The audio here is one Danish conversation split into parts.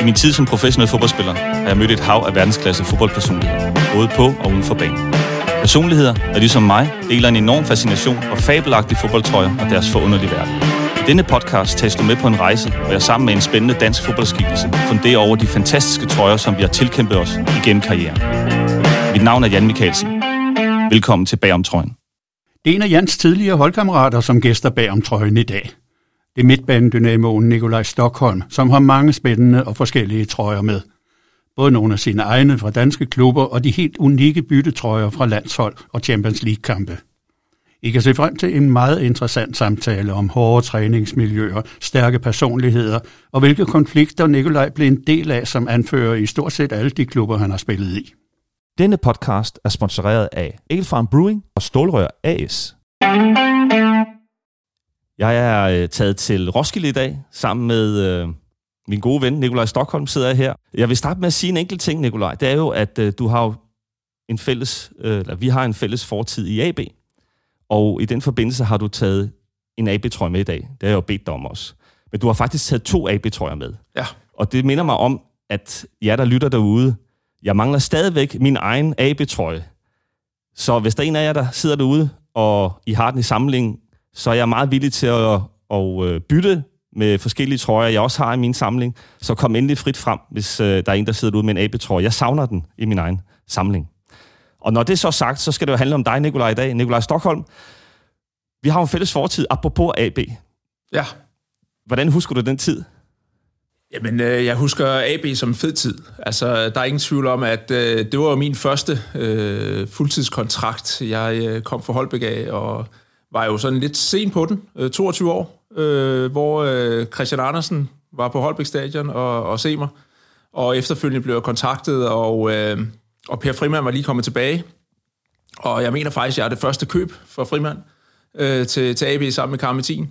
I min tid som professionel fodboldspiller har jeg mødt et hav af verdensklasse fodboldpersonligheder, både på og uden for banen. Personligheder, der ligesom mig deler en enorm fascination og fabelagtige fodboldtrøjer og deres forunderlige verden. I denne podcast tages du med på en rejse, hvor jeg sammen med en spændende dansk fodboldskikkelse funderer over de fantastiske trøjer, som vi har tilkæmpet os igennem karrieren. Mit navn er Jan Mikkelsen. Velkommen til Bagom Trøjen. Det er en af Jans tidligere holdkammerater, som gæster bag om trøjen i dag. Det er midtbanedynamoen Nikolaj Stockholm, som har mange spændende og forskellige trøjer med. Både nogle af sine egne fra danske klubber og de helt unikke byttetrøjer fra landshold og Champions League-kampe. I kan se frem til en meget interessant samtale om hårde træningsmiljøer, stærke personligheder og hvilke konflikter Nikolaj blev en del af som anfører i stort set alle de klubber, han har spillet i. Denne podcast er sponsoreret af Elfarm Brewing og Stålrør AS. Jeg er øh, taget til Roskilde i dag sammen med øh, min gode ven Nikolaj Stockholm sidder jeg her. Jeg vil starte med at sige en enkelt ting, Nikolaj. Det er jo, at øh, du har jo en fælles, øh, eller vi har en fælles fortid i AB. Og i den forbindelse har du taget en AB-trøje med i dag. Det har jeg jo bedt dig om også. Men du har faktisk taget to AB-trøjer med. Ja. Og det minder mig om, at jer, der lytter derude, jeg mangler stadigvæk min egen AB-trøje. Så hvis der er en af jer, der sidder derude, og I har den i samling, så er jeg meget villig til at, at, øh, bytte med forskellige trøjer, jeg også har i min samling. Så kom endelig frit frem, hvis øh, der er en, der sidder derude med en AB-trøje. Jeg savner den i min egen samling. Og når det er så sagt, så skal det jo handle om dig, Nikolaj, i dag. Nikolaj Stockholm. Vi har en fælles fortid, apropos AB. Ja. Hvordan husker du den tid? Jamen, øh, jeg husker AB som en fed tid. Altså, der er ingen tvivl om, at øh, det var min første øh, fuldtidskontrakt. Jeg øh, kom fra Holbæk af, og var jo sådan lidt sen på den, øh, 22 år, øh, hvor øh, Christian Andersen var på Holbæk Stadion og, og se mig. Og efterfølgende blev jeg kontaktet, og, øh, og Per Frimand var lige kommet tilbage. Og jeg mener faktisk, at jeg er det første køb for Frimand øh, til, til AB sammen med Karmetin.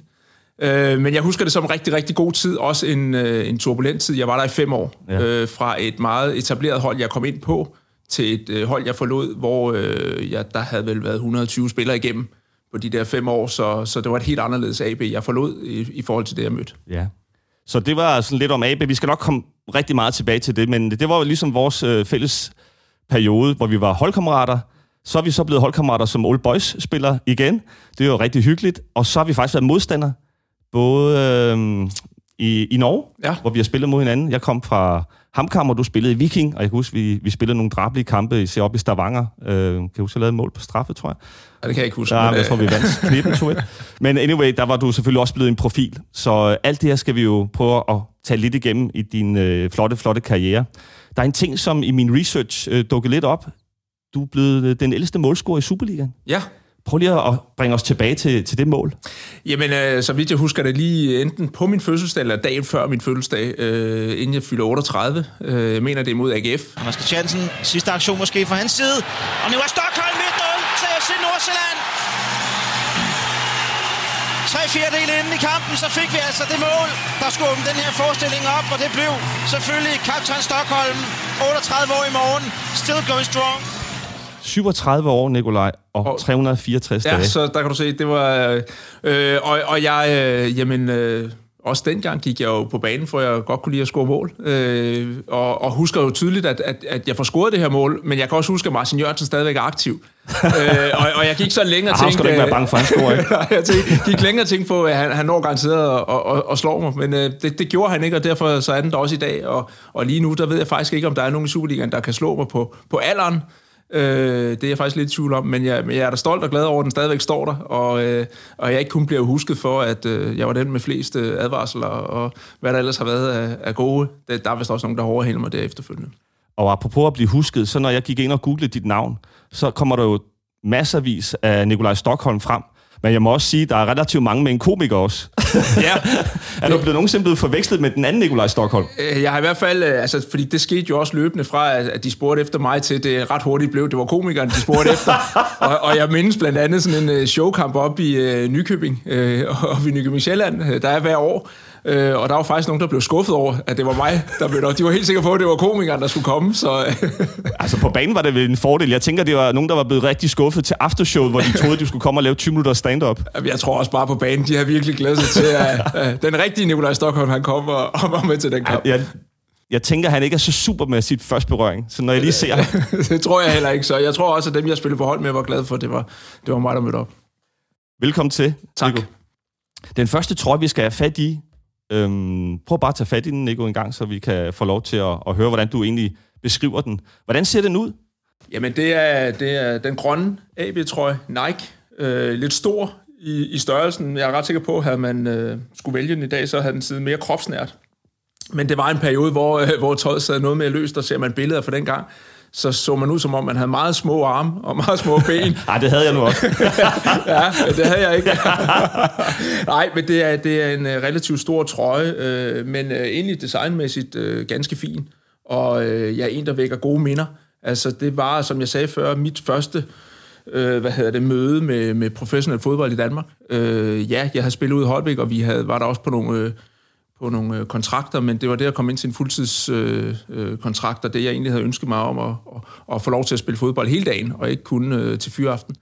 Øh, men jeg husker det som en rigtig, rigtig god tid. Også en, øh, en turbulent tid. Jeg var der i fem år. Ja. Øh, fra et meget etableret hold, jeg kom ind på, til et øh, hold, jeg forlod, hvor øh, ja, der havde vel været 120 spillere igennem på de der fem år. Så, så det var et helt anderledes AB, jeg forlod i, i forhold til det, jeg mødte. Ja. Så det var sådan lidt om AB. Vi skal nok komme rigtig meget tilbage til det, men det var jo ligesom vores øh, fælles periode, hvor vi var holdkammerater. Så er vi så blevet holdkammerater som Old Boys-spiller igen. Det er jo rigtig hyggeligt. Og så har vi faktisk været modstandere både øh, i, i Norge, ja. hvor vi har spillet mod hinanden. Jeg kom fra Hamkam, og du spillede i Viking, og jeg kan huske, vi, vi spillede nogle drablige kampe, især op i Stavanger. Øh, kan du huske, at lavede mål på straffe, tror jeg? Ja, det kan jeg ikke huske. Ja, men jeg tror, vi vandt knippen, 2 Men anyway, der var du selvfølgelig også blevet en profil. Så alt det her skal vi jo prøve at tage lidt igennem i din øh, flotte, flotte karriere. Der er en ting, som i min research øh, dukkede lidt op. Du er blevet den ældste målscorer i Superligaen. Ja, Prøv lige at bringe os tilbage til, til det mål. Jamen, øh, så vidt jeg husker det lige enten på min fødselsdag, eller dagen før min fødselsdag, øh, inden jeg fylder 38. Øh, jeg mener, det er mod AGF. Mads Chansen, sidste aktion måske fra hans side. Og nu er Stockholm 1-0 til FC Nordsjælland. Tre fjerdedele inden i kampen, så fik vi altså det mål, der skulle åbne den her forestilling op, og det blev selvfølgelig kaptajn Stockholm, 38 år i morgen, still going strong. 37 år, Nikolaj, og, og 364 ja, dage. så der kan du se, det var... Øh, og, og jeg, øh, jamen... Øh, også dengang gik jeg jo på banen, for jeg godt kunne lide at score mål. Øh, og, og husker jo tydeligt, at, at, at jeg får scoret det her mål, men jeg kan også huske, at Martin Jørgensen stadigvæk er aktiv. øh, og, og jeg gik så længere og tænkte... skal du ikke være bange for, han score, ikke? jeg tænkte, gik længere og tænkte på, at han, han når garanteret og, og, og slår mig, men øh, det, det gjorde han ikke, og derfor så er den der også i dag. Og, og lige nu, der ved jeg faktisk ikke, om der er nogen i Superligaen, der kan slå mig på, på alderen. Øh, det er jeg faktisk lidt i tvivl om, men jeg, men jeg er da stolt og glad over, at den stadigvæk står der, og, øh, og jeg ikke kun bliver husket for, at øh, jeg var den med flest øh, advarsler, og hvad der ellers har været af, af gode. Det, der er vist også nogen, der har overhældet mig der efterfølgende. Og apropos at blive husket, så når jeg gik ind og googlede dit navn, så kommer der jo masservis af Nikolaj Stockholm frem. Men jeg må også sige, at der er relativt mange med en komiker også. ja. er du blevet nogensinde blevet forvekslet med den anden Nikolaj Stockholm? Øh, jeg har i hvert fald, øh, altså, fordi det skete jo også løbende fra, at de spurgte efter mig til, det ret hurtigt blev, det var komikeren, de spurgte efter. og, og jeg mindes blandt andet sådan en øh, showkamp op i uh, Nykøbing, uh, og i Nykøbing Sjælland, der er hver år, Øh, og der var faktisk nogen, der blev skuffet over, at det var mig, der blev der. De var helt sikre på, at det var komikeren, der skulle komme. Så. altså på banen var det en fordel. Jeg tænker, det var nogen, der var blevet rigtig skuffet til aftershowet, hvor de troede, de skulle komme og lave 20 minutter stand-up. Jeg tror også bare på banen, de har virkelig glædet sig til, at, at den rigtige Nikolaj Stockholm, han kom og, var med til den kamp. Ja, jeg tænker, han ikke er så super med sit første berøring. Så når jeg lige ser ham... det tror jeg heller ikke. Så jeg tror også, at dem, jeg spillede på hold med, var glad for, at det var, det var mig, der mødte op. Velkommen til. Tak. Nico. Den første trøje, vi skal have fat i. Øhm, prøv bare at tage fat i den, Nico, en gang, så vi kan få lov til at, at høre, hvordan du egentlig beskriver den. Hvordan ser den ud? Jamen, det er, det er den grønne AB-trøje, Nike. Øh, lidt stor i, i størrelsen. Jeg er ret sikker på, at havde man øh, skulle vælge den i dag, så havde den siddet mere kropsnært. Men det var en periode, hvor, øh, hvor tøjet sad noget mere løst, og ser man billeder fra den gang, så så man ud som om, man havde meget små arme og meget små ben. Nej, det havde jeg nu også. ja, det havde jeg ikke. Nej, men det er, det er en øh, relativt stor trøje, øh, men øh, egentlig designmæssigt øh, ganske fin. Og øh, jeg er en, der vækker gode minder. Altså, det var, som jeg sagde før, mit første øh, hvad hedder det, møde med, med professionel fodbold i Danmark. Øh, ja, jeg havde spillet ud i Holbæk, og vi havde, var der også på nogle, øh, på nogle øh, kontrakter, men det var det at komme ind til en fuldtidskontrakt, øh, øh, og det jeg egentlig havde ønsket mig om at, at, at få lov til at spille fodbold hele dagen, og ikke kun øh, til fyraften.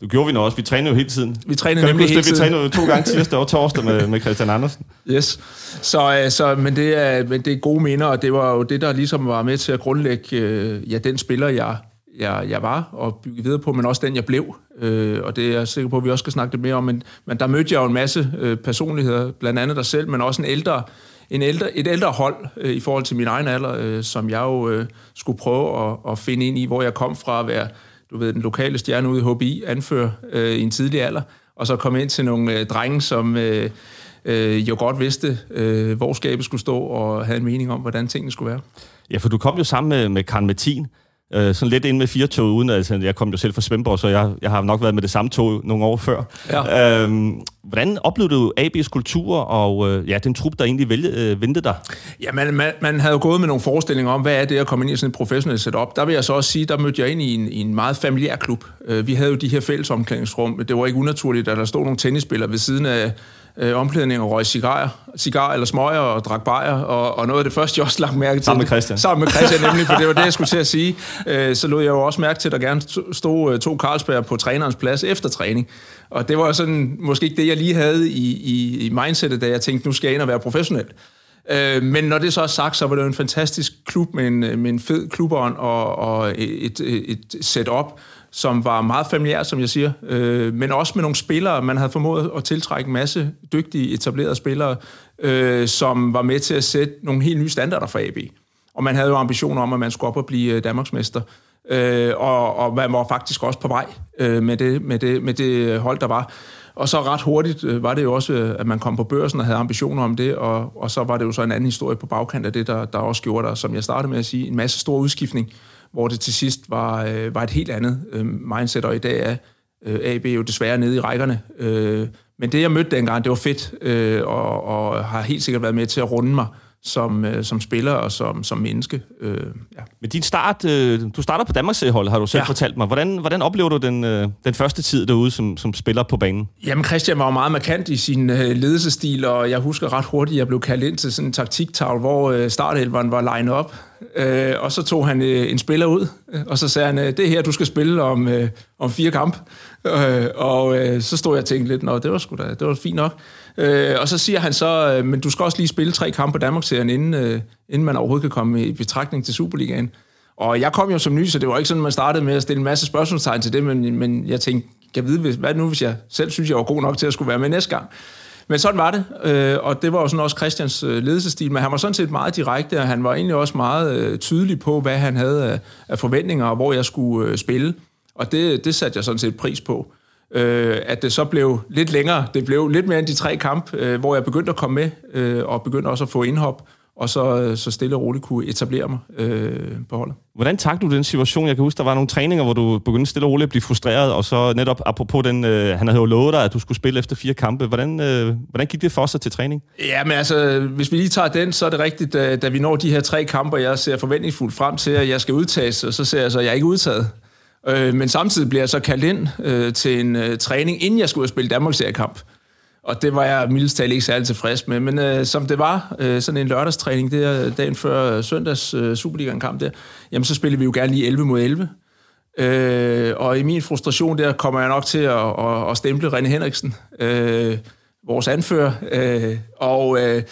Du gjorde vi nu også. Vi trænede jo hele tiden. Vi trænede nemlig hele tiden. Vi trænede jo to gange tirsdag og torsdag med, med Christian Andersen. Yes. Så, øh, så, men, det er, men det er gode minder, og det var jo det, der ligesom var med til at grundlægge ja, den spiller, jeg, jeg, jeg var, og bygge videre på, men også den, jeg blev. Øh, og det er jeg sikker på, at vi også skal snakke lidt mere om. Men, men der mødte jeg jo en masse øh, personligheder, blandt andet dig selv, men også en ældre, en ældre, et ældre hold øh, i forhold til min egen alder, øh, som jeg jo øh, skulle prøve at, at finde ind i, hvor jeg kom fra at være du ved, den lokale stjerne ude i HBI, anfører øh, i en tidlig alder, og så komme ind til nogle øh, drenge, som øh, øh, jo godt vidste, øh, hvor skabet skulle stå, og havde en mening om, hvordan tingene skulle være. Ja, for du kom jo sammen med, med Karen Martin, øh, sådan lidt ind med fire tog, uden altså, jeg kom jo selv fra Svendborg, så jeg, jeg har nok været med det samme tog nogle år før. Ja. Øhm, hvordan oplevede du AB's kultur og øh, ja, den trup, der egentlig vælge, øh, ventede dig? Ja, man, man, man havde jo gået med nogle forestillinger om, hvad er det at komme ind i sådan et professionelt setup. Der vil jeg så også sige, der mødte jeg ind i en, i en meget familiær klub. Øh, vi havde jo de her fælles omklædningsrum. Det var ikke unaturligt, at der stod nogle tennisspillere ved siden af øh, omklædning og røg cigar, cigar eller smøger og drak bajer, og, og noget af det første, jeg også lagt mærke til... Sammen med Christian. Sammen med Christian, nemlig, for det var det, jeg skulle til at sige. Øh, så lod jeg jo også mærke til, at der gerne stod øh, to Carlsberg på trænerens plads efter træning. Og det var sådan, måske ikke det, jeg lige havde i, i, i mindsetet, da jeg tænkte, nu skal jeg ind og være professionel. Øh, men når det så er sagt, så var det jo en fantastisk klub med en, med en fed klubånd og, og et, et, et setup, som var meget familiær, som jeg siger, øh, men også med nogle spillere. Man havde formået at tiltrække en masse dygtige, etablerede spillere, øh, som var med til at sætte nogle helt nye standarder for AB. Og man havde jo ambitioner om, at man skulle op og blive øh, Danmarksmester. Øh, og, og man var faktisk også på vej øh, med, det, med, det, med det hold, der var. Og så ret hurtigt øh, var det jo også, øh, at man kom på børsen og havde ambitioner om det, og, og så var det jo så en anden historie på bagkant af det, der, der også gjorde der, som jeg startede med at sige, en masse stor udskiftning hvor det til sidst var, øh, var et helt andet øh, mindset, og i dag er øh, AB jo desværre nede i rækkerne. Øh, men det, jeg mødte dengang, det var fedt, øh, og, og har helt sikkert været med til at runde mig som, øh, som spiller og som, som menneske. Øh, ja. Men din start, øh, du starter på Danmarks hold, har du selv ja. fortalt mig. Hvordan, hvordan oplever du den, øh, den første tid derude som, som spiller på banen? Jamen Christian var jo meget markant i sin øh, ledelsestil, og jeg husker ret hurtigt, at jeg blev kaldt ind til sådan en taktiktavle, hvor øh, startelveren var lined op. Øh, og så tog han øh, en spiller ud, øh, og så sagde han, øh, det her, du skal spille om, øh, om fire kamp. Øh, og øh, så stod jeg og tænkte lidt, nå, det var sgu da, det var fint nok. Øh, og så siger han så, øh, men du skal også lige spille tre kampe på Danmarksserien, inden, øh, inden man overhovedet kan komme i betragtning til Superligaen. Og jeg kom jo som ny, så det var ikke sådan, man startede med at stille en masse spørgsmålstegn til det, men, men jeg tænkte, kan jeg vide, hvad nu, hvis jeg selv synes, jeg var god nok til at skulle være med næste gang? Men sådan var det, øh, og det var jo sådan også Christians øh, ledelsestil, men han var sådan set meget direkte, og han var egentlig også meget øh, tydelig på, hvad han havde af forventninger, og hvor jeg skulle øh, spille. Og det, det satte jeg sådan set pris på. Øh, at det så blev lidt længere, det blev lidt mere end de tre kampe, øh, hvor jeg begyndte at komme med, og begyndte også at få indhop, og så, så stille og roligt kunne etablere mig øh, på holdet. Hvordan takte du den situation? Jeg kan huske, der var nogle træninger, hvor du begyndte stille og roligt at blive frustreret, og så netop apropos den, øh, han havde jo lovet dig, at du skulle spille efter fire kampe. Hvordan, øh, hvordan gik det for sig til træning? Ja, men altså, hvis vi lige tager den, så er det rigtigt, da, da vi når de her tre kampe, jeg ser forventningsfuldt frem til, at jeg skal udtages, og så ser jeg så, at jeg er ikke udtaget. Øh, men samtidig bliver jeg så kaldt ind øh, til en øh, træning, inden jeg skulle spille Danmarks kamp. Og det var jeg mildest talt ikke særlig tilfreds med. Men øh, som det var, øh, sådan en lørdagstræning der, dagen før øh, søndags øh, Superligaen-kamp der, jamen så spillede vi jo gerne lige 11 mod 11. Øh, og i min frustration der kommer jeg nok til at, at, at stemple René Henriksen. Øh, vores anfører, øh, og, øh,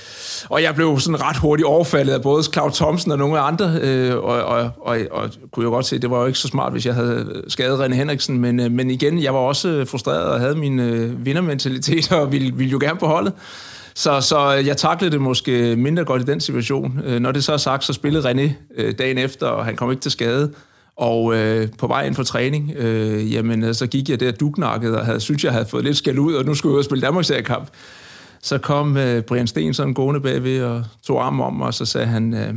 og jeg blev sådan ret hurtigt overfaldet af både Claus Thomsen og nogle andre, øh, og, og, og, og kunne jo godt se, at det var jo ikke så smart, hvis jeg havde skadet René Henriksen, men, øh, men igen, jeg var også frustreret og havde min øh, vindermentalitet og ville, ville jo gerne på holdet. Så, så jeg taklede det måske mindre godt i den situation. Øh, når det så er sagt, så spillede René øh, dagen efter, og han kom ikke til skade. Og øh, på vej ind for træning, øh, jamen, øh, så gik jeg der duknakket og havde, synes, jeg havde fået lidt skæld ud, og nu skulle jeg ud og spille Danmarks kamp. Så kom øh, Brian Sten sådan gående bagved og tog armen om mig, og så sagde han, øh,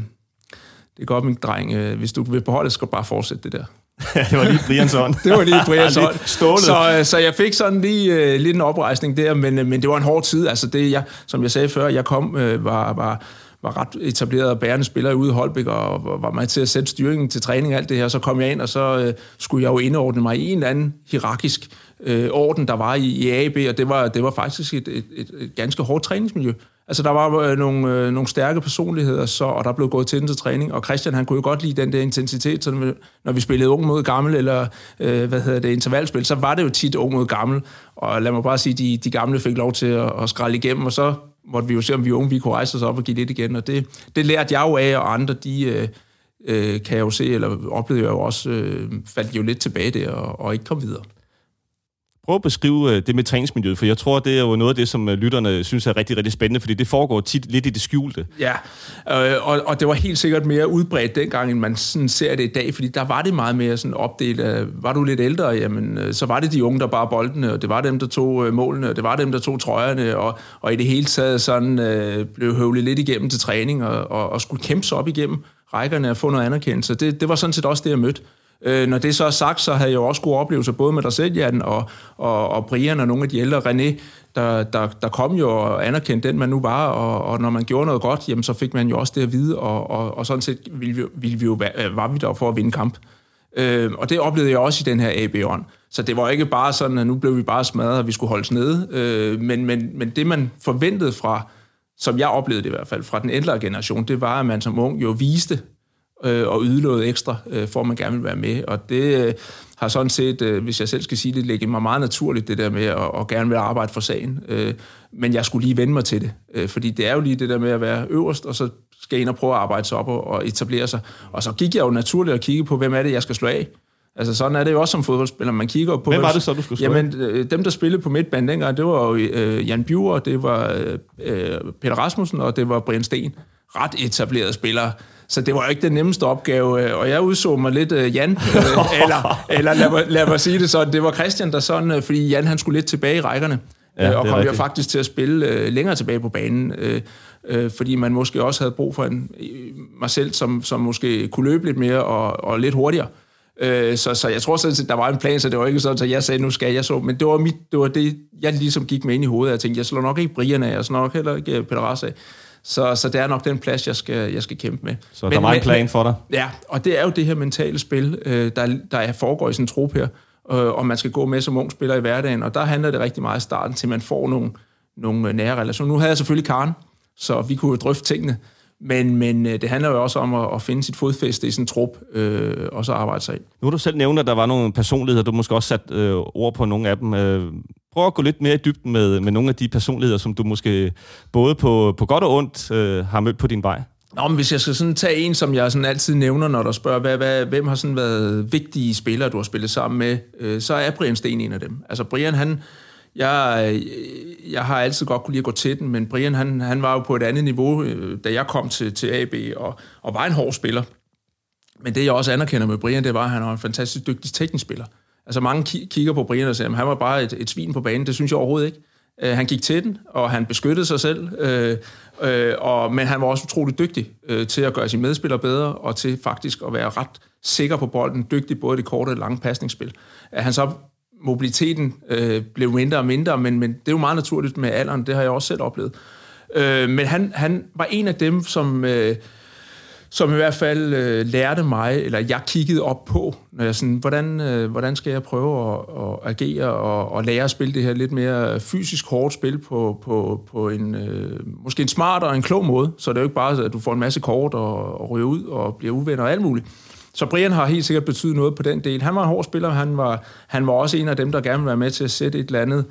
det er godt, min dreng, øh, hvis du vil beholde, skal du bare fortsætte det der. det var lige Brians ånd. det var lige Brians ånd. så, øh, så jeg fik sådan lige øh, lidt en oprejsning der, men, øh, men det var en hård tid. Altså det, jeg, som jeg sagde før, jeg kom, øh, var, var var ret etableret og bærende spiller ude i Holbæk, og var med til at sætte styringen til træning og alt det her. Så kom jeg ind, og så øh, skulle jeg jo indordne mig i en eller anden hierarkisk øh, orden, der var i, i AB, og det var, det var faktisk et, et, et, et ganske hårdt træningsmiljø. Altså, der var øh, nogle, øh, nogle stærke personligheder, så, og der blev gået til den til træning, og Christian, han kunne jo godt lide den der intensitet, så når vi spillede ung mod gammel, eller øh, hvad hedder det, intervalspil, så var det jo tit ung mod gammel, og lad mig bare sige, de, de gamle fik lov til at, at skralde igennem, og så måtte vi jo se, om vi unge vi kunne rejse os op og give lidt igen, og det, det lærte jeg jo af, og andre, de øh, øh kan jeg jo se, eller oplevede jeg jo også, øh, faldt jo lidt tilbage der, og, og ikke kom videre. Prøv at beskrive øh, det med træningsmiljøet, for jeg tror, det er jo noget af det, som øh, lytterne synes er rigtig, rigtig spændende, fordi det foregår tit lidt i det skjulte. Ja, øh, og, og det var helt sikkert mere udbredt dengang, end man sådan ser det i dag, fordi der var det meget mere sådan opdelt. Var du lidt ældre, jamen, øh, så var det de unge, der bare boldene, og det var dem, der tog målene, og det var dem, der tog trøjerne, og, og i det hele taget sådan øh, blev høvlet lidt igennem til træning, og, og, og skulle kæmpe sig op igennem rækkerne og få noget anerkendelse. Det, det var sådan set også det, jeg mødte. Øh, når det så er sagt, så havde jeg jo også gode oplevelser, både med dig selv, Jan, og, og, og Brian og nogle af de ældre. René, der, der, der kom jo og anerkendte den, man nu var, og, og når man gjorde noget godt, jamen, så fik man jo også det at vide, og, og, og sådan set ville vi, ville vi jo, øh, var vi der for at vinde kamp. Øh, og det oplevede jeg også i den her AB-ånd. Så det var ikke bare sådan, at nu blev vi bare smadret, og vi skulle holdes nede. Øh, men, men, men det, man forventede fra, som jeg oplevede det i hvert fald, fra den ældre generation, det var, at man som ung jo viste, øh, og yde noget ekstra, øh, for at man gerne vil være med. Og det øh, har sådan set, øh, hvis jeg selv skal sige det, ligget mig meget naturligt, det der med at, at gerne vil arbejde for sagen. Øh, men jeg skulle lige vende mig til det, øh, fordi det er jo lige det der med at være øverst, og så skal ind og prøve at arbejde sig op og, og etablere sig. Og så gik jeg jo naturligt og kigge på, hvem er det, jeg skal slå af. Altså sådan er det jo også som fodboldspiller. Man kigger på... Hvem var det så, du skulle slå Jamen, øh, dem, der spillede på midtbanen dengang, det var jo øh, Jan Bjur, det var øh, Peter Rasmussen, og det var Brian Sten. Ret etablerede spillere. Så det var jo ikke den nemmeste opgave, øh, og jeg udså mig lidt uh, Jan, uh, eller, eller lad, mig, lad mig sige det sådan, det var Christian, der sådan, fordi Jan han skulle lidt tilbage i rækkerne, ja, og kom jo faktisk til at spille uh, længere tilbage på banen, uh, uh, fordi man måske også havde brug for en, mig selv, som, som måske kunne løbe lidt mere og, og lidt hurtigere. Så, så jeg tror sådan set, der var en plan, så det var ikke sådan, at jeg sagde, nu skal jeg så, men det var, mit, det var det, jeg ligesom gik med ind i hovedet, jeg tænkte, jeg slår nok ikke Brian af, jeg slår nok heller ikke Peter Rass af. Så, så det er nok den plads, jeg skal, jeg skal kæmpe med. Så men, der var en plan for dig? Ja, og det er jo det her mentale spil, øh, der, der foregår i en trup her, øh, og man skal gå med som ung spiller i hverdagen, og der handler det rigtig meget i starten, til man får nogle, nogle nære relationer. Nu havde jeg selvfølgelig Karen, så vi kunne jo drøfte tingene, men, men øh, det handler jo også om at, at finde sit fodfæste i en trup, øh, og så arbejde sig ind. Nu har du selv nævnt, at der var nogle personligheder, du måske også sat øh, ord på nogle af dem. Øh, prøv at gå lidt mere i dybden med, med nogle af de personligheder, som du måske både på, på godt og ondt øh, har mødt på din vej. Nå, men hvis jeg skal sådan tage en, som jeg sådan altid nævner, når der spørger, hvad, hvad, hvem har sådan været vigtige spillere, du har spillet sammen med, øh, så er Brian Sten en af dem. Altså Brian, han, jeg, øh, jeg har altid godt kunne lide at gå til den, men Brian, han, han var jo på et andet niveau, øh, da jeg kom til, til AB, og, og var en hård spiller. Men det, jeg også anerkender med Brian, det var, at han var en fantastisk dygtig teknisk spiller. Altså mange kigger på Brian og siger, at han var bare et, et svin på banen. Det synes jeg overhovedet ikke. Øh, han gik til den, og han beskyttede sig selv, øh, øh, og, men han var også utrolig dygtig øh, til at gøre sine medspillere bedre, og til faktisk at være ret sikker på bolden, dygtig både i det korte og lange pasningsspil. At han så mobiliteten øh, blev mindre og mindre, men, men det er jo meget naturligt med alderen, det har jeg også selv oplevet. Øh, men han, han var en af dem, som... Øh, som i hvert fald øh, lærte mig, eller jeg kiggede op på, når jeg sådan, hvordan, øh, hvordan skal jeg prøve at, at agere og, og lære at spille det her lidt mere fysisk hårdt spil på, på, på en øh, måske en smart og en klog måde, så det er jo ikke bare, at du får en masse kort og, og ryger ud og bliver uvenner og alt muligt. Så Brian har helt sikkert betydet noget på den del. Han var en hård spiller, han var, han var også en af dem, der gerne ville være med til at sætte et eller andet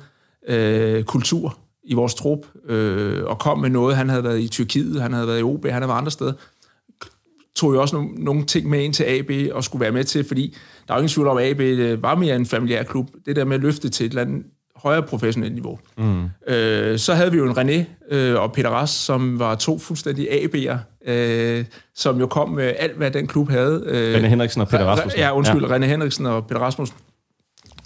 øh, kultur i vores trup, øh, og kom med noget. Han havde været i Tyrkiet, han havde været i OB, han havde været andre steder. Tog jo også nogle, nogle ting med ind til AB og skulle være med til, fordi der er jo ingen tvivl om, at AB øh, var mere en familiær klub. Det der med at løfte til et eller andet højere professionelt niveau. Mm. Øh, så havde vi jo en René øh, og Peter Ras, som var to fuldstændig AB'er, øh, som jo kom med alt, hvad den klub havde. Øh, René Henriksen og Peter Rasmussen. Ja, undskyld, ja. René Henriksen og Peter Rasmussen,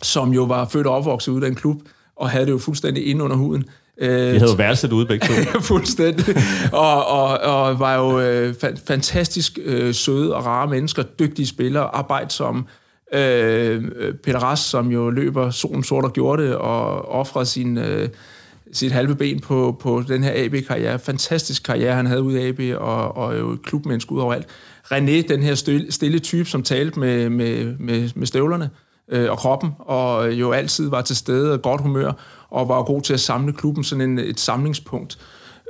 som jo var født og opvokset ud af den klub, og havde det jo fuldstændig ind under huden. De havde jo værelset ude begge to. Fuldstændig. Og, og, og var jo øh, fantastisk øh, søde og rare mennesker, dygtige spillere, arbejdsomme. Øh, Peter Ras, som jo løber solen sort og gjorde det, og offrede sin, øh, sit halve ben på, på den her AB-karriere. Fantastisk karriere, han havde ude af AB, og, og jo klubmenneske ud overalt. René, den her stille, stille type, som talte med, med, med, med støvlerne øh, og kroppen, og jo altid var til stede og godt humør, og var god til at samle klubben, sådan en, et samlingspunkt.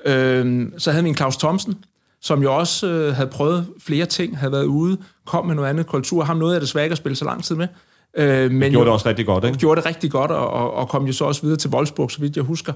Øh, så havde vi en Claus Thomsen, som jo også øh, havde prøvet flere ting, havde været ude, kom med noget andet kultur. Ham noget af det svært at spille så lang tid med. Øh, men gjorde det også rigtig godt, ikke? Gjorde det rigtig godt, og, og, og kom jo så også videre til Wolfsburg, så vidt jeg husker.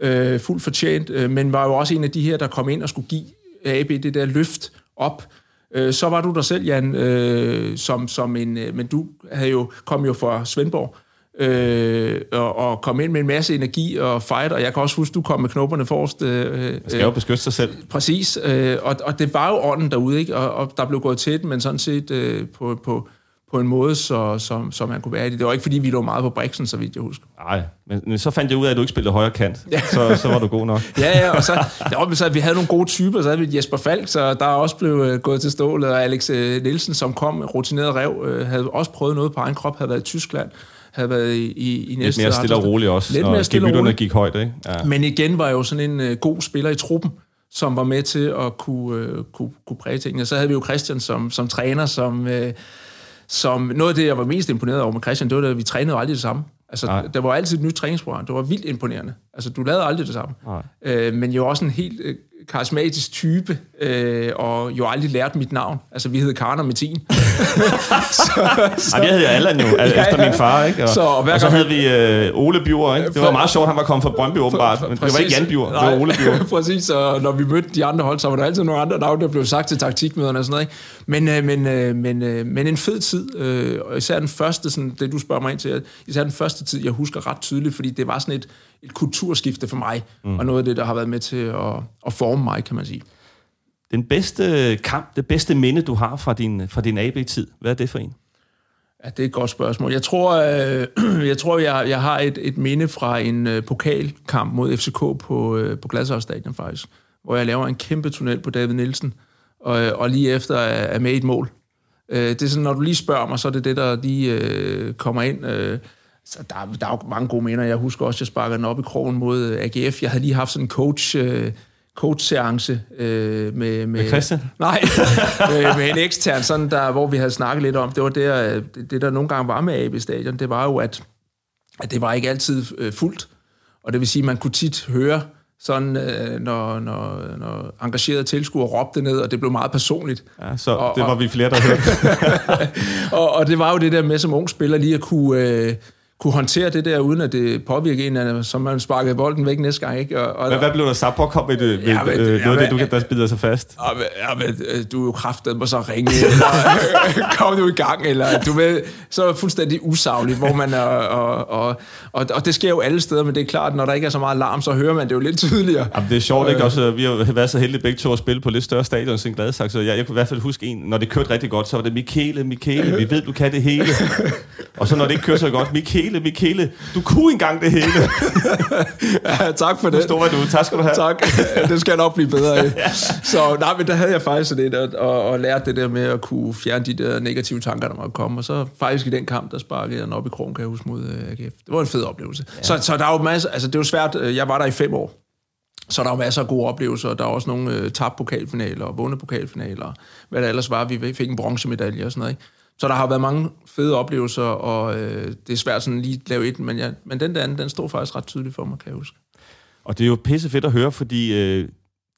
Øh, fuldt fortjent, øh, men var jo også en af de her, der kom ind og skulle give AB det der løft op. Øh, så var du der selv, Jan, øh, som, som en, øh, men du havde jo, kom jo fra Svendborg, øh, og, og kom ind med en masse energi og fight, og jeg kan også huske, du kom med knopperne forrest. Øh, Man skal jo beskytte sig selv. Præcis, øh, og, og det var jo ånden derude, ikke? Og, og der blev gået til den, men sådan set øh, på, på, på en måde, så, så, så man kunne være i det. Det var ikke, fordi vi lå meget på briksen, så vidt jeg husker. Nej, men så fandt jeg ud af, at du ikke spillede højre kant. Ja. Så, så var du god nok. ja, ja, og så, ja, så vi havde nogle gode typer. Så havde vi Jesper Falk, så der er også blevet øh, gået til stålet, og Alex øh, Nielsen, som kom, rutineret rev, øh, havde også prøvet noget på egen krop, havde været i Tyskland havde været i, i, i næste... Lidt mere stille og roligt også, Lidt mere stille og roligt. gik højt, ikke? Ja. Men igen var jo sådan en uh, god spiller i truppen, som var med til at kunne, uh, kunne, kunne præge tingene. Så havde vi jo Christian som, som træner, som, uh, som... Noget af det, jeg var mest imponeret over med Christian, det var, at vi trænede aldrig det samme. Altså, Nej. der var altid et nyt træningsprogram. Det var vildt imponerende. Altså, du lavede aldrig det samme. Øh, men jo også en helt øh, karismatisk type, øh, og jo aldrig lært mit navn. Altså, vi hed Karen og Metin. Så, så, Ej, jeg hed Allan jo, ja, efter min far, ikke? Og så, og, og så havde vi øh, Ole Bjur, ikke? Det var meget sjovt, han var kommet fra Brøndby åbenbart, men det var ikke Jan Bjur, det var Ole Bjur. præcis, og når vi mødte de andre hold, så var der altid nogle andre navne, der blev sagt til taktikmøderne og sådan noget, ikke? Men, øh, men, øh, men, øh, men en fed tid, øh, og især den første, sådan, det du spørger mig ind til, især den første tid, jeg husker ret tydeligt, fordi det var sådan et, et kulturskifte for mig, mm. og noget af det, der har været med til at, at forme mig, kan man sige. Den bedste kamp, det bedste minde, du har fra din, fra din AB-tid, hvad er det for en? Ja, det er et godt spørgsmål. Jeg tror, øh, jeg, tror jeg, jeg har et, et minde fra en øh, pokalkamp mod FCK på, øh, på Gladsaxe Stadion faktisk, hvor jeg laver en kæmpe tunnel på David Nielsen, og, øh, og lige efter er, er med i et mål. Øh, det er sådan, når du lige spørger mig, så er det det, der lige øh, kommer ind. Øh, så der, der er jo mange gode minder. Jeg husker også, at jeg sparkede den op i krogen mod øh, AGF. Jeg havde lige haft sådan en coach... Øh, coach-seance øh, med, med... Med Christian? Nej, med, med en ekstern, sådan der, hvor vi havde snakket lidt om, det var der, øh, det, det der nogle gange var med AB Stadion, det var jo, at, at det var ikke altid øh, fuldt. Og det vil sige, at man kunne tit høre, sådan, øh, når, når, når engagerede tilskuere råbte ned, og det blev meget personligt. Ja, så og, det var og, vi flere, der hørte. og, og det var jo det der med som ung spiller lige at kunne... Øh, kunne håndtere det der, uden at det påvirker en, som man sparkede bolden væk næste gang. Ikke? Og, og, hvad, hvad blev der så påkommet ved, ja, ved øh, noget af det, du kan, der bider sig fast? Ja, men, ja, øh, du er jo kraftet på så ringe, eller kom du i gang, eller du ved, så fuldstændig usagligt, hvor man er, og, og, og, og, det sker jo alle steder, men det er klart, når der ikke er så meget larm, så hører man det jo lidt tydeligere. Jamen, det er sjovt, ikke? Også, vi har været så heldige begge to at spille på lidt større stadion end Gladsaxe, så jeg, jeg kunne i hvert fald huske en, når det kørte rigtig godt, så var det Michele, Michele, vi ved, du kan det hele. og så når det ikke kører så godt, Michele, Michele, du kunne engang det hele. ja, tak for det. Nu var du. Tak skal du have. Tak. Det skal nok blive bedre af. Så nej, men der havde jeg faktisk sådan et, og, og, og lært det der med at kunne fjerne de der negative tanker, der måtte komme. Og så faktisk i den kamp, der sparkede jeg den op i krogen, kan jeg huske, mod uh, AGF. Det var en fed oplevelse. Ja. Så, så der er jo masser, altså det er jo svært, øh, jeg var der i fem år. Så der er masser af gode oplevelser, der er også nogle uh, tabt pokalfinaler og vundet pokalfinaler, hvad der ellers var. Vi fik en bronzemedalje og sådan noget. Ikke? Så der har været mange fede oplevelser, og øh, det er svært sådan lige at lave et, men, ja, men den der anden, den står faktisk ret tydeligt for mig, kan jeg huske. Og det er jo pisse fedt at høre, fordi øh,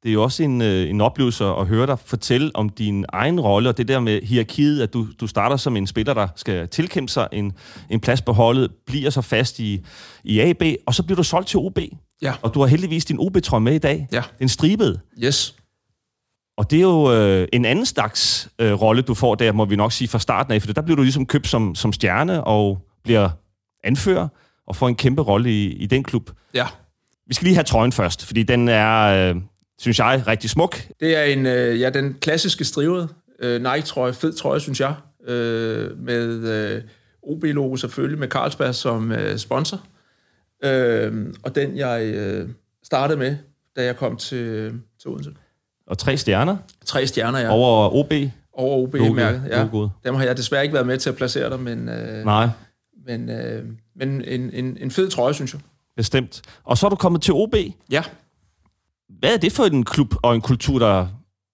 det er jo også en, øh, en oplevelse at høre dig fortælle om din egen rolle, og det der med hierarkiet, at du, du starter som en spiller, der skal tilkæmpe sig en, en plads på holdet, bliver så fast i, i AB, og så bliver du solgt til OB. Ja. Og du har heldigvis din OB-trøje med i dag. Ja. Den stribede. Yes. Og det er jo øh, en anden slags øh, rolle, du får der, må vi nok sige fra starten af, for der bliver du ligesom købt som, som stjerne og bliver anfører og får en kæmpe rolle i, i den klub. Ja. Vi skal lige have trøjen først, fordi den er, øh, synes jeg, rigtig smuk. Det er en, øh, ja, den klassiske strivede øh, Nike-trøje, fed trøje, synes jeg, øh, med øh, OB-logo selvfølgelig, med Carlsberg som øh, sponsor. Øh, og den, jeg øh, startede med, da jeg kom til, til Odense. Og tre stjerner Tre stjerner, ja. over OB. Over OB-mærket, ja. logoet. Dem har jeg desværre ikke været med til at placere der, men, øh, Nej, men, øh, men en, en, en fed trøje, synes jeg. bestemt. Og så er du kommet til OB. Ja. Hvad er det for en klub og en kultur, der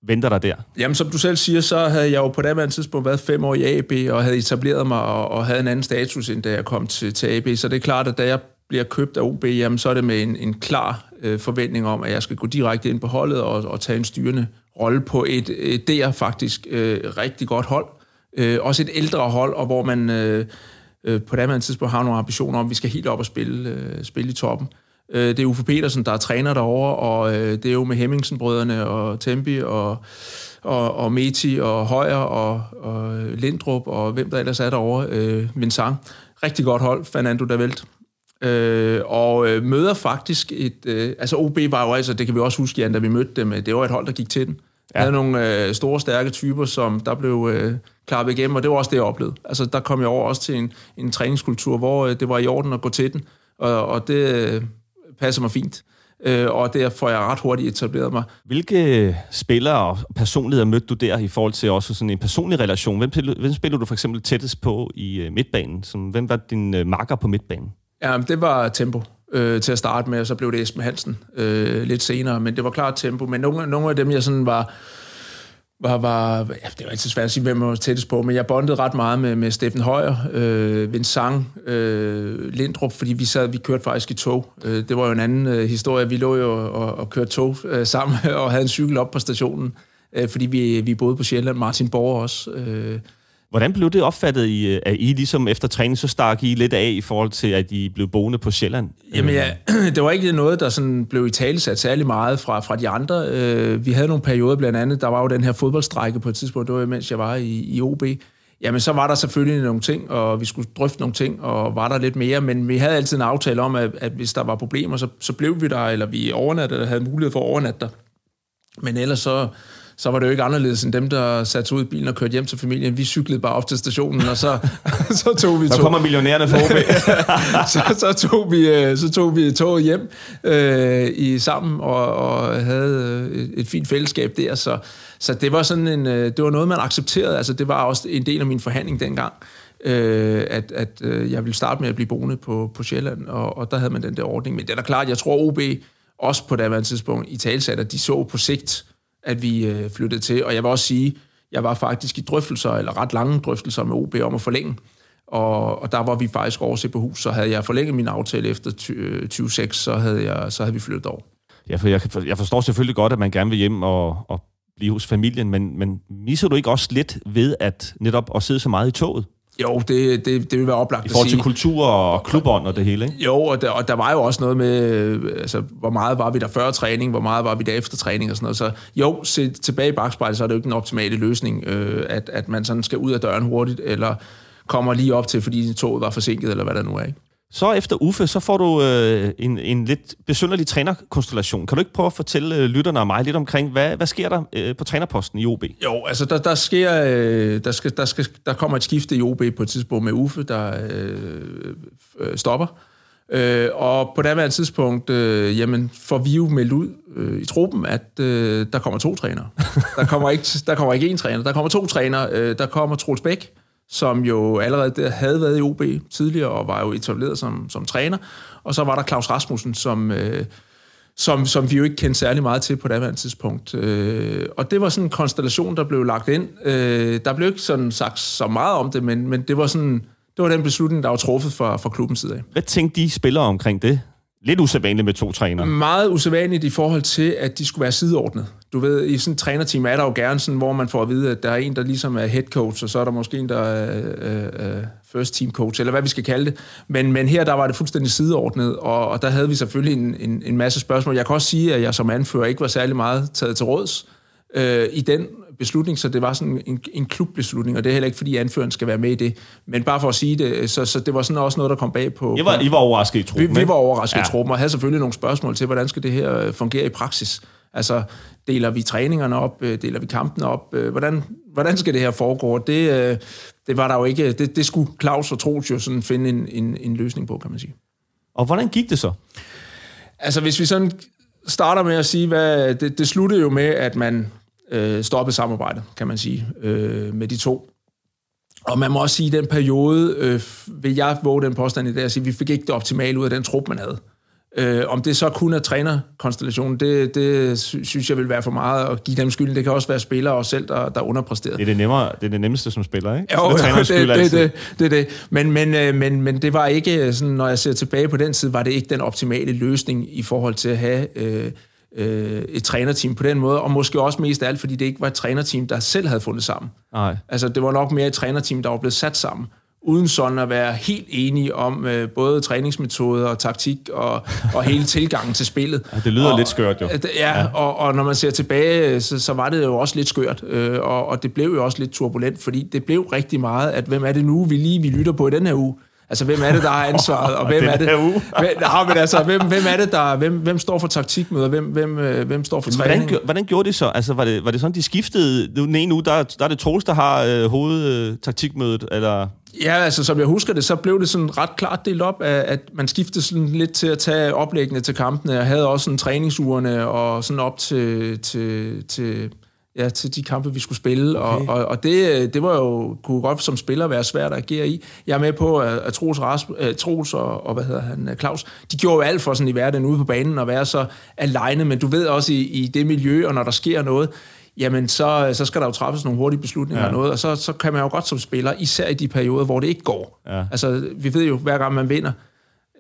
venter dig der? Jamen, som du selv siger, så havde jeg jo på det tidspunkt været fem år i AB, og havde etableret mig og, og havde en anden status, end da jeg kom til, til AB. Så det er klart, at da jeg bliver købt af OB, jamen, så er det med en, en klar øh, forventning om, at jeg skal gå direkte ind på holdet og, og tage en styrende rolle på et, et der faktisk øh, rigtig godt hold. Øh, også et ældre hold, og hvor man øh, øh, på det tidspunkt har nogle ambitioner om, at vi skal helt op og spille, øh, spille i toppen. Øh, det er Uffe Petersen, der er træner derovre, og øh, det er jo med Hemmingsen-brødrene og Tempi og, og, og Meti og Højer og, og Lindrup og hvem der ellers er derovre, øh, Vincent. Rigtig godt hold, Fernando Davelt. Øh, og øh, møder faktisk et... Øh, altså OB var jo altså, det kan vi også huske, Jan, da vi mødte dem, øh, det var et hold, der gik til den. Ja. havde nogle øh, store, stærke typer, som der blev øh, klappet igennem, og det var også det, jeg oplevede. Altså, der kom jeg over også til en, en træningskultur, hvor øh, det var i orden at gå til den, og, og det øh, passer mig fint. Øh, og der får jeg ret hurtigt etableret mig. Hvilke spillere og personligheder mødte du der i forhold til også sådan en personlig relation? Hvem, hvem spiller du for eksempel tættest på i øh, midtbanen? Som, hvem var din øh, makker på midtbanen? Ja, det var tempo øh, til at starte med, og så blev det Esben Hansen øh, lidt senere, men det var klart tempo. Men nogle, nogle af dem, jeg sådan var, var, var ja, det var altid svært at sige, hvem jeg var tættest på, men jeg bondede ret meget med, med Steffen Højer, øh, Vincent, øh, Lindrup, fordi vi sad, vi kørte faktisk i tog. Øh, det var jo en anden øh, historie. Vi lå jo og, og kørte tog øh, sammen og havde en cykel op på stationen, øh, fordi vi, vi boede på Sjælland, Martin Borger også. Øh, Hvordan blev det opfattet, i, at I ligesom efter træning, så stak I lidt af i forhold til, at I blev boende på Sjælland? Jamen ja, det var ikke noget, der sådan blev i tale sat særlig meget fra, fra de andre. Øh, vi havde nogle perioder blandt andet, der var jo den her fodboldstrække på et tidspunkt, det var mens jeg var i, i OB. Jamen så var der selvfølgelig nogle ting, og vi skulle drøfte nogle ting, og var der lidt mere, men vi havde altid en aftale om, at, at hvis der var problemer, så, så blev vi der, eller vi overnattede, eller havde mulighed for at overnatte der. Men ellers så, så var det jo ikke anderledes end dem, der satte sig ud i bilen og kørte hjem til familien. Vi cyklede bare op til stationen, og så, så tog vi Så tog, kommer millionærerne for OB. så, så, tog vi, øh, så tog vi toget hjem øh, i sammen og, og havde øh, et, fint fællesskab der. Så, så det var sådan en, øh, det var noget, man accepterede. Altså, det var også en del af min forhandling dengang, øh, at, at øh, jeg ville starte med at blive boende på, på Sjælland, og, og der havde man den der ordning. Men det er da klart, jeg tror OB også på det tidspunkt i talsat, at de så på sigt, at vi øh, flyttede til. Og jeg vil også sige, jeg var faktisk i drøftelser, eller ret lange drøftelser med OB om at forlænge. Og, og der var vi faktisk over på hus, så havde jeg forlænget min aftale efter 2026, øh, så havde, jeg, så havde vi flyttet over. Ja, for jeg, jeg forstår selvfølgelig godt, at man gerne vil hjem og, og blive hos familien, men, men misser du ikke også lidt ved at netop at sidde så meget i toget? Jo, det, det, det vil være oplagt I forhold til kultur og klubånd og det hele, ikke? Jo, og der, og der var jo også noget med, altså, hvor meget var vi der før træning, hvor meget var vi der efter træning og sådan noget. Så jo, set tilbage i bagspejlet, så er det jo ikke den optimale løsning, øh, at, at man sådan skal ud af døren hurtigt, eller kommer lige op til, fordi toget var forsinket, eller hvad der nu er. Ikke? Så efter Uffe, så får du øh, en, en lidt besynderlig trænerkonstellation. Kan du ikke prøve at fortælle øh, lytterne og mig lidt omkring, hvad, hvad sker der øh, på trænerposten i OB? Jo, altså der, der sker, øh, der, skal, der, skal, der kommer et skifte i OB på et tidspunkt med Uffe, der øh, øh, stopper. Øh, og på det her tidspunkt, øh, jamen, får vi jo meldt ud øh, i truppen, at øh, der kommer to trænere. Der kommer ikke, der kommer ikke én træner, der kommer to trænere. Øh, der kommer Troels Bæk, som jo allerede der havde været i OB tidligere, og var jo etableret som, som træner. Og så var der Claus Rasmussen, som... Øh, som, som vi jo ikke kendte særlig meget til på det tidspunkt. Øh, og det var sådan en konstellation, der blev lagt ind. Øh, der blev ikke sådan sagt så meget om det, men, men det var sådan det var den beslutning, der var truffet fra, fra klubbens side af. Hvad tænkte de spillere omkring det? Lidt usædvanligt med to trænere. Meget usædvanligt i forhold til, at de skulle være sideordnet. Du ved, i sådan et trænerteam er der jo gerne sådan, hvor man får at vide, at der er en, der ligesom er head coach, og så er der måske en, der er øh, øh, øh first team coach, eller hvad vi skal kalde det. Men, men her der var det fuldstændig sideordnet, og, og der havde vi selvfølgelig en, en, en masse spørgsmål. Jeg kan også sige, at jeg som anfører ikke var særlig meget taget til råds øh, i den beslutning, så det var sådan en, en klubbeslutning, og det er heller ikke, fordi anføreren skal være med i det. Men bare for at sige det, så, så det var sådan også noget, der kom bag på... I var, I var overrasket i truppen, Vi, vi var overrasket ja. i truppen, og havde selvfølgelig nogle spørgsmål til, hvordan skal det her øh, fungere i praksis. Altså, deler vi træningerne op, øh, deler vi kampen op, øh, hvordan, hvordan skal det her foregå? Det, det var der jo ikke, det, det skulle Claus og Troels jo sådan finde en, en, en løsning på, kan man sige. Og hvordan gik det så? Altså, hvis vi sådan starter med at sige, hvad det, det sluttede jo med, at man øh, stoppede samarbejdet, kan man sige, øh, med de to. Og man må også sige, at i den periode, øh, vil jeg våge den påstand i dag, at sige, at vi fik ikke det optimale ud af den trup, man havde. Øh, om det så kun er trænerkonstellationen, det, det synes jeg vil være for meget at give dem skylden. Det kan også være spillere og selv, der, der underpræsterede. Det er det, nemmere, det er det nemmeste som spiller, ikke? Jo, det, det, det, det, det, det. Men, men, øh, men, men det var ikke, sådan, når jeg ser tilbage på den tid, var det ikke den optimale løsning i forhold til at have øh, øh, et trænerteam på den måde, og måske også mest af alt, fordi det ikke var et trænerteam, der selv havde fundet sammen. Nej. Altså, det var nok mere et trænerteam, der var blevet sat sammen uden sådan at være helt enige om øh, både træningsmetoder og taktik og, og hele tilgangen til spillet. Ja, det lyder og, lidt skørt jo. Ja, ja. Og, og når man ser tilbage, så, så var det jo også lidt skørt, øh, og, og det blev jo også lidt turbulent, fordi det blev rigtig meget, at hvem er det nu, vi lige vi lytter på i den her uge? Altså, hvem er det, der har ansvaret, og hvem er det... Hvem, nej, men altså, hvem, hvem er det, der... Hvem, hvem står for taktikmøder, hvem, hvem, øh, hvem står for træning? Hvordan, hvordan gjorde det så? Altså, var det, var det sådan, de skiftede? Den ene uge, der, der er det Troels, der har øh, hovedtaktikmødet, eller... Ja, altså som jeg husker det, så blev det sådan ret klart delt op, at, at man skiftede sådan lidt til at tage oplæggene til kampene, og havde også sådan træningsugerne og sådan op til, til, til ja, til de kampe, vi skulle spille. Okay. Og, og, og det, det var jo, kunne godt som spiller være svært at agere i. Jeg er med på, at, at Troels, Ras, uh, Troels og, og, hvad hedder han, Claus, de gjorde jo alt for sådan i hverdagen ude på banen og være så alene, men du ved også i, i det miljø, og når der sker noget, jamen så, så skal der jo træffes nogle hurtige beslutninger ja. og noget, og så, så kan man jo godt som spiller, især i de perioder, hvor det ikke går. Ja. Altså, vi ved jo, hver gang man vinder,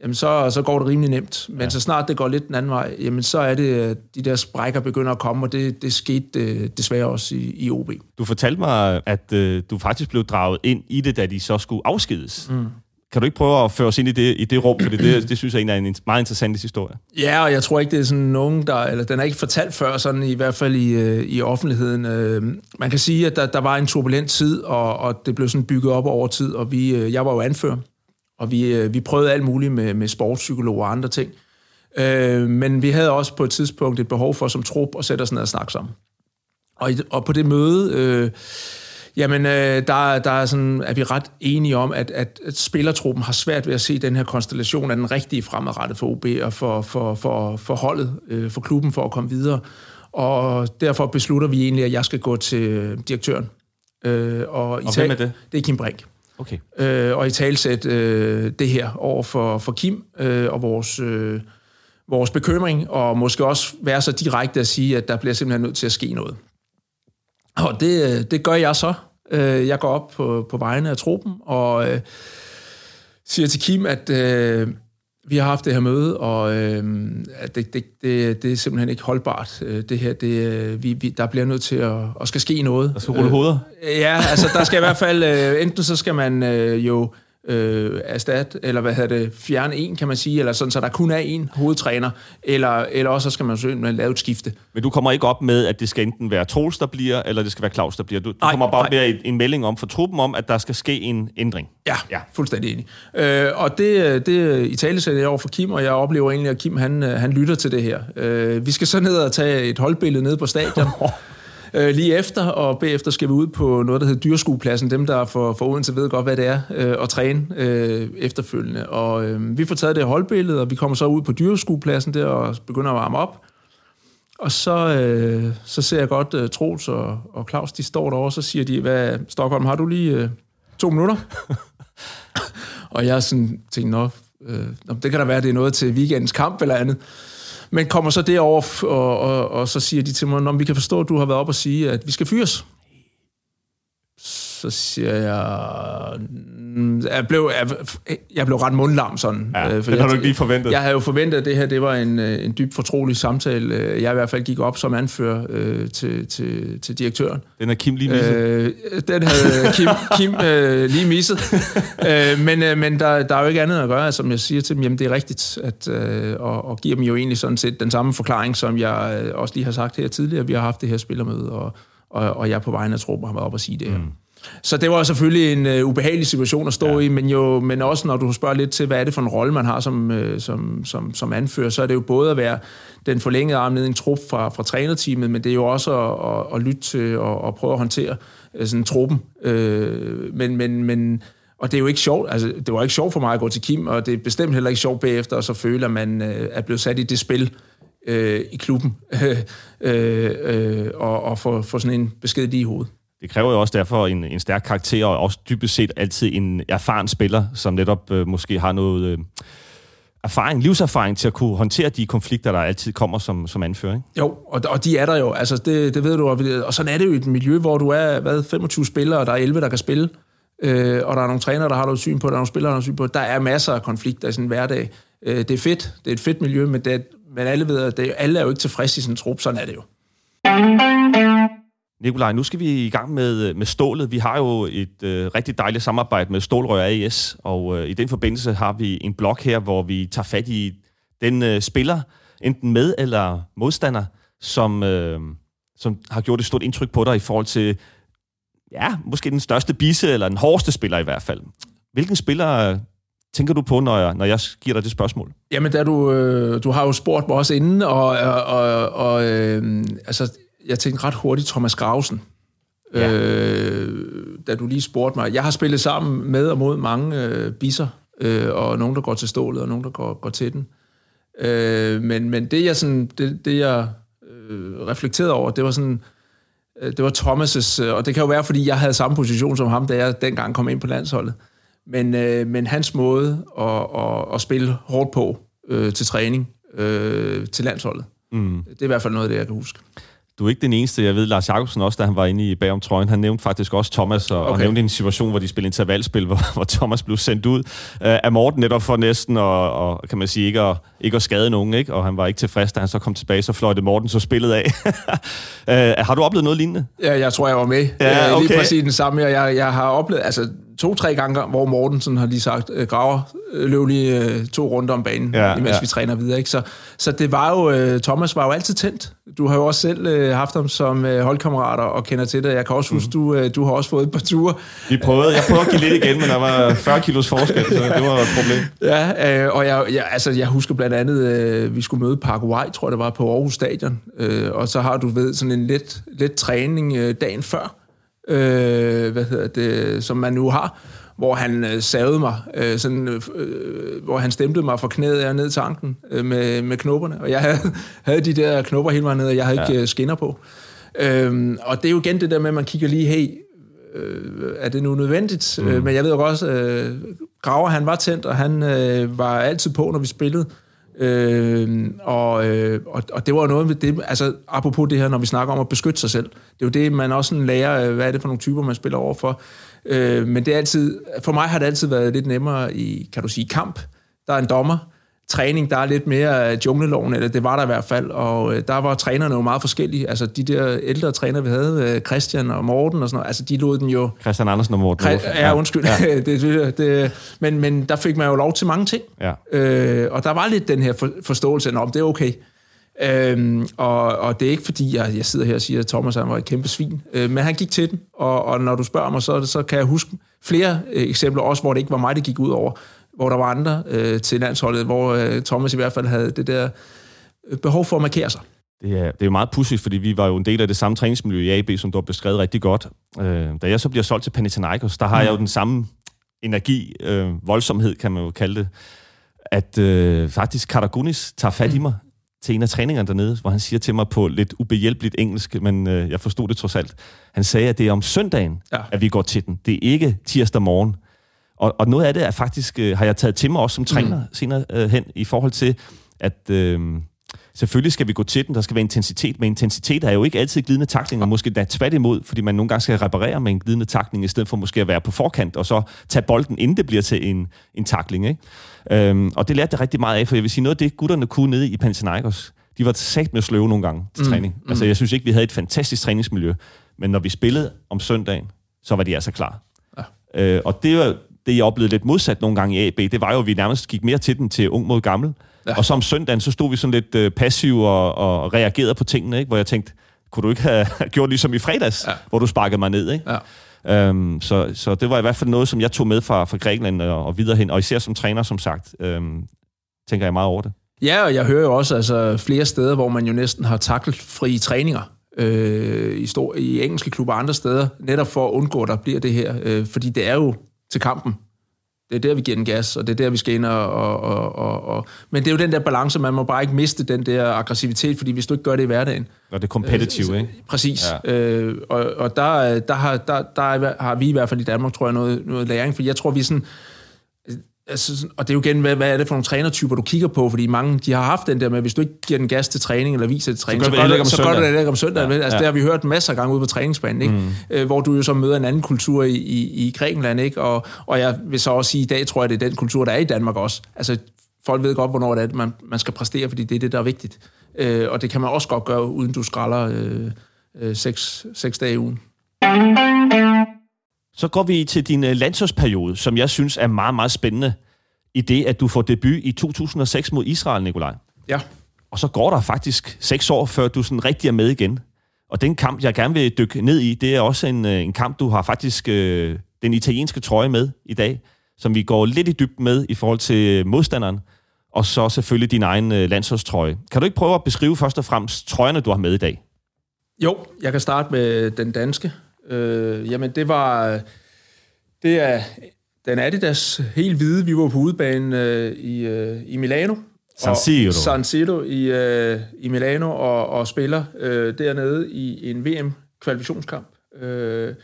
jamen så, så går det rimelig nemt. Men ja. så snart det går lidt den anden vej, jamen så er det, de der sprækker begynder at komme, og det, det skete øh, desværre også i, i OB. Du fortalte mig, at øh, du faktisk blev draget ind i det, da de så skulle afskedes. Mm. Kan du ikke prøve at føre os ind i det, i det rum, for det, det synes jeg er en meget interessant historie. Ja, og jeg tror ikke, det er sådan nogen, der... Eller den er ikke fortalt før, sådan i hvert fald i, øh, i offentligheden. Øh, man kan sige, at der, der var en turbulent tid, og, og det blev sådan bygget op over tid, og vi, jeg var jo anfører og vi, øh, vi prøvede alt muligt med, med sportspsykologer og andre ting. Øh, men vi havde også på et tidspunkt et behov for som trup at sætte os ned og snakke sammen. Og, og på det møde, øh, jamen, øh, der, der er, sådan, er vi ret enige om, at, at, at spillertruppen har svært ved at se den her konstellation af den rigtige fremadrettet for OB og for, for, for, for holdet, øh, for klubben for at komme videre. Og derfor beslutter vi egentlig, at jeg skal gå til direktøren. Øh, og, og hvem er det? Det er Kim Brink. Okay. Øh, og i talsæt øh, det her over for, for Kim øh, og vores, øh, vores bekymring, og måske også være så direkte at sige, at der bliver simpelthen nødt til at ske noget. Og det, øh, det gør jeg så. Øh, jeg går op på, på vegne af truppen og øh, siger til Kim, at øh, vi har haft det her møde, og øh, det, det, det, det er simpelthen ikke holdbart. Øh, det her, det, øh, vi, vi, der bliver nødt til at, at skal ske noget. Der skal rulle hoveder? Øh, ja, altså der skal i hvert fald, øh, enten så skal man øh, jo øh, erstat, eller hvad hedder det, fjerne en, kan man sige, eller sådan, så der kun er en hovedtræner, eller, eller også så skal man søge lave et skifte. Men du kommer ikke op med, at det skal enten være Troels, der bliver, eller det skal være Claus, der bliver. Du, du nej, kommer bare op med en, en melding om for truppen om, at der skal ske en ændring. Ja, ja. fuldstændig enig. Øh, og det, det i tale sætter jeg over for Kim, og jeg oplever egentlig, at Kim han, han lytter til det her. Øh, vi skal så ned og tage et holdbillede ned på stadion. øh, lige efter, og bagefter skal vi ud på noget, der hedder dyrskuepladsen. Dem, der er for, for Odense, ved godt, hvad det er, øh, at træne øh, efterfølgende. Og øh, vi får taget det holdbillede, og vi kommer så ud på dyrskuepladsen der og begynder at varme op. Og så, øh, så ser jeg godt, uh, Troels og, og Claus, de står derovre, og så siger de, hvad, Stockholm, har du lige øh, to minutter? og jeg sådan tænkte, nå, øh, det kan da være, det er noget til weekendens kamp eller andet. Men kommer så derover og, og, og så siger de til mig, om vi kan forstå, at du har været op og sige, at vi skal fyres. Så siger jeg, jeg blev, jeg, jeg blev ret mundlam sådan. Ja, øh, det har du ikke lige forventet. Jeg havde jo forventet, at det her det var en, øh, en dyb fortrolig samtale. Øh, jeg i hvert fald gik op som anfører øh, til, til, til direktøren. Den er Kim lige misset. Øh, den havde Kim, Kim øh, lige misset. øh, men øh, men der, der er jo ikke andet at gøre, som jeg siger til dem, jamen det er rigtigt, at, øh, og, og giver dem jo egentlig sådan set den samme forklaring, som jeg også lige har sagt her tidligere. Vi har haft det her spillermøde, og, og, og jeg på vegne af truppen har været op og sige det her. Mm. Så det var selvfølgelig en uh, ubehagelig situation at stå ja. i, men, jo, men også når du spørger lidt til, hvad er det for en rolle, man har som, uh, som, som, som anfører, så er det jo både at være den forlængede arm ned i en trup fra, fra trænerteamet, men det er jo også at, at, at lytte til og, og prøve at håndtere uh, sådan truppen. Uh, men, men, men, og det er jo ikke sjovt, altså det var ikke sjovt for mig at gå til Kim, og det er bestemt heller ikke sjovt bagefter at så føle, at man uh, er blevet sat i det spil, øh, i klubben øh, øh, og, og få, få sådan en besked lige i hovedet. Det kræver jo også derfor en, en stærk karakter, og også dybest set altid en erfaren spiller, som netop øh, måske har noget øh, erfaring, livserfaring til at kunne håndtere de konflikter, der altid kommer som, som anfører. Ikke? Jo, og, og de er der jo. Altså, det, det ved du. Og sådan er det jo i et miljø, hvor du er hvad, 25 spillere, og der er 11, der kan spille. Øh, og der er nogle trænere, der har noget syn på, der er nogle spillere, der har noget syn på. Der er masser af konflikter i sådan en hverdag. Øh, det er fedt. Det er et fedt miljø, men, det, men alle ved, at det, alle er jo ikke tilfredse i sådan en trup. Sådan er det jo. Nikolaj, nu skal vi i gang med, øh, med stålet. Vi har jo et øh, rigtig dejligt samarbejde med Stålrør AS, og øh, i den forbindelse har vi en blog her, hvor vi tager fat i den øh, spiller, enten med eller modstander, som, øh, som har gjort et stort indtryk på dig i forhold til, ja, måske den største bisse, eller den hårdeste spiller i hvert fald. Hvilken spiller øh, tænker du på, når jeg, når jeg giver dig det spørgsmål? Jamen, da du, øh, du har jo spurgt mig også inden, og, og, og, og øh, altså, jeg tænkte ret hurtigt Thomas Grausen, ja. øh, da du lige spurgte mig. Jeg har spillet sammen med og mod mange øh, bisser, øh, og nogen, der går til stålet, og nogen, der går, går til den. Øh, men, men det, jeg, sådan, det, det, jeg øh, reflekterede over, det var sådan, øh, det var Thomas' øh, og det kan jo være, fordi jeg havde samme position som ham, da jeg dengang kom ind på landsholdet. Men, øh, men hans måde at, at, at spille hårdt på øh, til træning, øh, til landsholdet, mm. det er i hvert fald noget af det, jeg kan huske. Du er ikke den eneste. Jeg ved, Lars Jakobsen også, da han var inde i bagom trøjen, han nævnte faktisk også Thomas, og, okay. og nævnte en situation, hvor de spillede intervalspil, hvor, hvor Thomas blev sendt ud uh, af Morten netop for næsten, og, og kan man sige, ikke at, ikke at skade nogen, ikke? og han var ikke tilfreds, da han så kom tilbage, så fløjte Morten så spillet af. uh, har du oplevet noget lignende? Ja, jeg tror, jeg var med. Ja, okay. Lige præcis den samme. Jeg, jeg har oplevet, altså to-tre gange, hvor Mortensen har lige sagt, øh, graver, øh, løb lige øh, to runder om banen, ja, imens ja. vi træner videre. Ikke? Så, så det var jo, Thomas var jo altid tændt. Du har jo også selv øh, haft ham som øh, holdkammerater og kender til det. Jeg kan også huske, mm. du, øh, du har også fået et par ture. Vi prøvede, jeg prøvede at give lidt igen, men der var 40 kilos forskel, så det var et problem. Ja, øh, og jeg, jeg, altså, jeg husker blandt andet, øh, vi skulle møde Paraguay, tror jeg det var, på Aarhus Stadion. Øh, og så har du ved sådan en let, let træning øh, dagen før øh, hvad hedder det, som man nu har, hvor han øh, savede mig, øh, sådan, øh, hvor han stemplede mig fra knæet af ned til anklen øh, med, med knopperne, og jeg havde, havde de der knopper hele vejen ned, og jeg havde ja. ikke øh, skinner på. Øh, og det er jo igen det der med, at man kigger lige, hey, øh, er det nu nødvendigt? Mm. Øh, men jeg ved jo også, øh, Graver han var tændt, og han øh, var altid på, når vi spillede. Øh, og, øh, og, og det var noget med det, altså apropos det her, når vi snakker om at beskytte sig selv. Det er jo det, man også sådan lærer, øh, hvad er det for nogle typer, man spiller overfor. Øh, men det er altid, for mig har det altid været lidt nemmere i, kan du sige, kamp. Der er en dommer, træning, der er lidt mere jungleloven, eller det var der i hvert fald, og øh, der var trænerne jo meget forskellige. Altså de der ældre træner, vi havde, øh, Christian og Morten og sådan noget, altså de lod den jo... Christian Andersen og Morten. Kri- ja, undskyld. Ja. det, det, det, men, men der fik man jo lov til mange ting. Ja. Øh, og der var lidt den her for, forståelse om, det er okay. Øhm, og, og det er ikke fordi, jeg, jeg sidder her og siger, at Thomas han var et kæmpe svin, øh, men han gik til den, og, og når du spørger mig, så, så kan jeg huske flere øh, eksempler også, hvor det ikke var mig, det gik ud over hvor der var andre øh, til landsholdet, hvor øh, Thomas i hvert fald havde det der øh, behov for at markere sig. Det er, det er jo meget pudsigt, fordi vi var jo en del af det samme træningsmiljø i AB, som du har beskrevet rigtig godt. Øh, da jeg så bliver solgt til Panathinaikos, der har mm. jeg jo den samme energi, øh, voldsomhed kan man jo kalde det, at øh, faktisk Karagunis tager fat mm. i mig til en af træningerne dernede, hvor han siger til mig på lidt ubehjælpeligt engelsk, men øh, jeg forstod det trods alt. Han sagde, at det er om søndagen, ja. at vi går til den. Det er ikke tirsdag morgen. Og, og noget af det er faktisk, øh, har jeg taget til mig også som træner mm. senere øh, hen, i forhold til, at øh, selvfølgelig skal vi gå til den, der skal være intensitet, men intensitet er jo ikke altid glidende takling, og måske da tværtimod, fordi man nogle gange skal reparere med en glidende takling, i stedet for måske at være på forkant, og så tage bolden, inden det bliver til en, en takling. Ikke? Øhm, og det lærte jeg rigtig meget af, for jeg vil sige, noget af det, gutterne kunne nede i Panathinaikos, de var sat med sløve nogle gange til mm. træning. Mm. Altså, jeg synes ikke, vi havde et fantastisk træningsmiljø, men når vi spillede om søndagen, så var de altså klar. Ja. Øh, og det var det, jeg oplevede lidt modsat nogle gange i AB, det var jo, at vi nærmest gik mere til den til ung mod gammel. Ja. Og så om søndagen, så stod vi sådan lidt øh, passive og, og reagerede på tingene, ikke? hvor jeg tænkte, kunne du ikke have gjort ligesom i fredags, ja. hvor du sparkede mig ned, ikke? Ja. Øhm, så, så det var i hvert fald noget, som jeg tog med fra, fra Grækenland og, og videre hen, og især som træner, som sagt, øhm, tænker jeg meget over det. Ja, og jeg hører jo også altså, flere steder, hvor man jo næsten har taklet fri træninger øh, i, stor, i engelske klubber og andre steder, netop for at undgå, at der bliver det her. Øh, fordi det er jo til kampen. Det er der, vi giver den gas, og det er der, vi skal ind og, og, og, og. Men det er jo den der balance, man må bare ikke miste den der aggressivitet, fordi hvis du ikke gør det i hverdagen... Og det er competitive, øh, ikke? Præcis. Ja. Øh, og og der, der, har, der, der har vi i hvert fald i Danmark, tror jeg, noget, noget læring, for jeg tror, vi er sådan altså, og det er jo igen, hvad, hvad er det for nogle trænertyper, du kigger på? Fordi mange, de har haft den der med, hvis du ikke giver den gas til træning, eller viser til træning, så, gør, det, så gør det ikke om søndag. Ja, altså, ja. det har vi hørt masser af gange ude på træningsbanen, ikke? Mm. Øh, hvor du jo så møder en anden kultur i, i, i Grækenland, ikke? Og, og jeg vil så også sige, at i dag tror jeg, det er den kultur, der er i Danmark også. Altså, folk ved godt, hvornår det er, man, man skal præstere, fordi det er det, der er vigtigt. Øh, og det kan man også godt gøre, uden du skralder øh, øh, seks, seks dage i ugen. Så går vi til din øh, landsholdsperiode, som jeg synes er meget, meget spændende, i det, at du får debut i 2006 mod Israel, Nikolaj. Ja. Og så går der faktisk seks år, før du sådan rigtig er med igen. Og den kamp, jeg gerne vil dykke ned i, det er også en, øh, en kamp, du har faktisk øh, den italienske trøje med i dag, som vi går lidt i dybden med i forhold til modstanderen, og så selvfølgelig din egen øh, landsholdstrøje. Kan du ikke prøve at beskrive først og fremmest trøjerne, du har med i dag? Jo, jeg kan starte med den danske. Øh, jamen, det var... Det er den Adidas helt hvide. Vi var på udebanen øh, i, øh, i Milano. San Siro. San Siro i, øh, i Milano og, og spiller øh, dernede i en VM-kvalifikationskamp. Øh,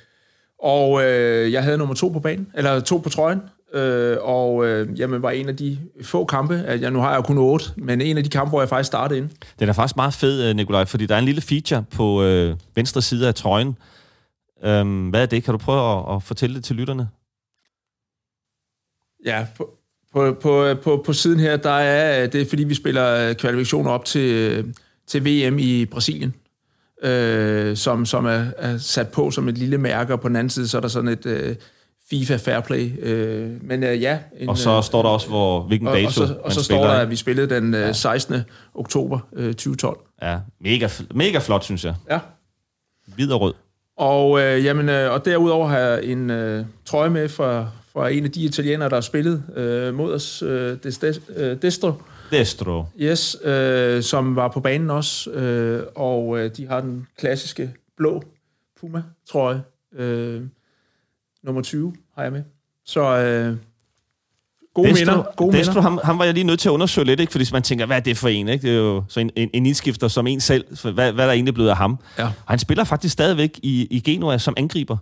og øh, jeg havde nummer to på banen, eller to på trøjen, øh, og øh, jamen, var en af de få kampe, at jeg nu har jeg kun otte, men en af de kampe, hvor jeg faktisk startede ind. Den er faktisk meget fed, øh, Nikolaj, fordi der er en lille feature på øh, venstre side af trøjen. Øh, hvad er det? Kan du prøve at, at fortælle det til lytterne? Ja, på, på, på, på, på siden her, der er det er, fordi vi spiller kvalifikationer op til, til VM i Brasilien, øh, som, som er, er sat på som et lille mærke, og på den anden side, så er der sådan et øh, FIFA Fair Play. Øh, men øh, ja. En, og så står der også, hvor, hvilken dato Og, og så, og så står der, at vi spillede den øh, 16. oktober øh, 2012. Ja, mega, mega flot, synes jeg. Ja. Hvid og rød. Og, øh, jamen, øh, og derudover har jeg en øh, trøje med fra, fra en af de italienere, der har spillet øh, mod os, øh, Destro. Destro. Yes, øh, som var på banen også, øh, og øh, de har den klassiske blå Puma, tror jeg. Øh, nummer 20 har jeg med. Så øh, gode Destro, minder. Gode Destro, minder. Ham, ham var jeg lige nødt til at undersøge lidt, ikke? fordi man tænker, hvad er det for en? Ikke? Det er jo så en, en, en indskifter som en selv. Hvad, hvad er der egentlig blevet af ham? Ja. Og han spiller faktisk stadigvæk i, i Genua som angriber.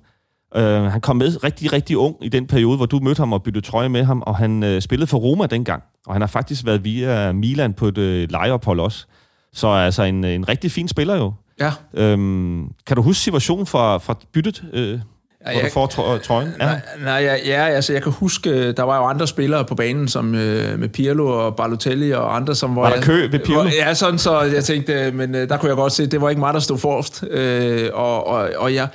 Uh, han kom med rigtig, rigtig ung i den periode, hvor du mødte ham og byttede trøje med ham, og han uh, spillede for Roma dengang. Og han har faktisk været via Milan på et uh, lejeophold også. Så altså en, en rigtig fin spiller jo. Ja. Um, kan du huske situationen fra, fra byttet, ja, hvor jeg, du får trøjen? Ja. Nej, nej ja, ja, altså jeg kan huske, der var jo andre spillere på banen, som uh, med Pirlo og Balotelli og andre, som var... Var der kø ved Pirlo? Hvor, ja, sådan så jeg tænkte, men uh, der kunne jeg godt se, det var ikke mig, der stod forrest. Uh, og, og, og jeg...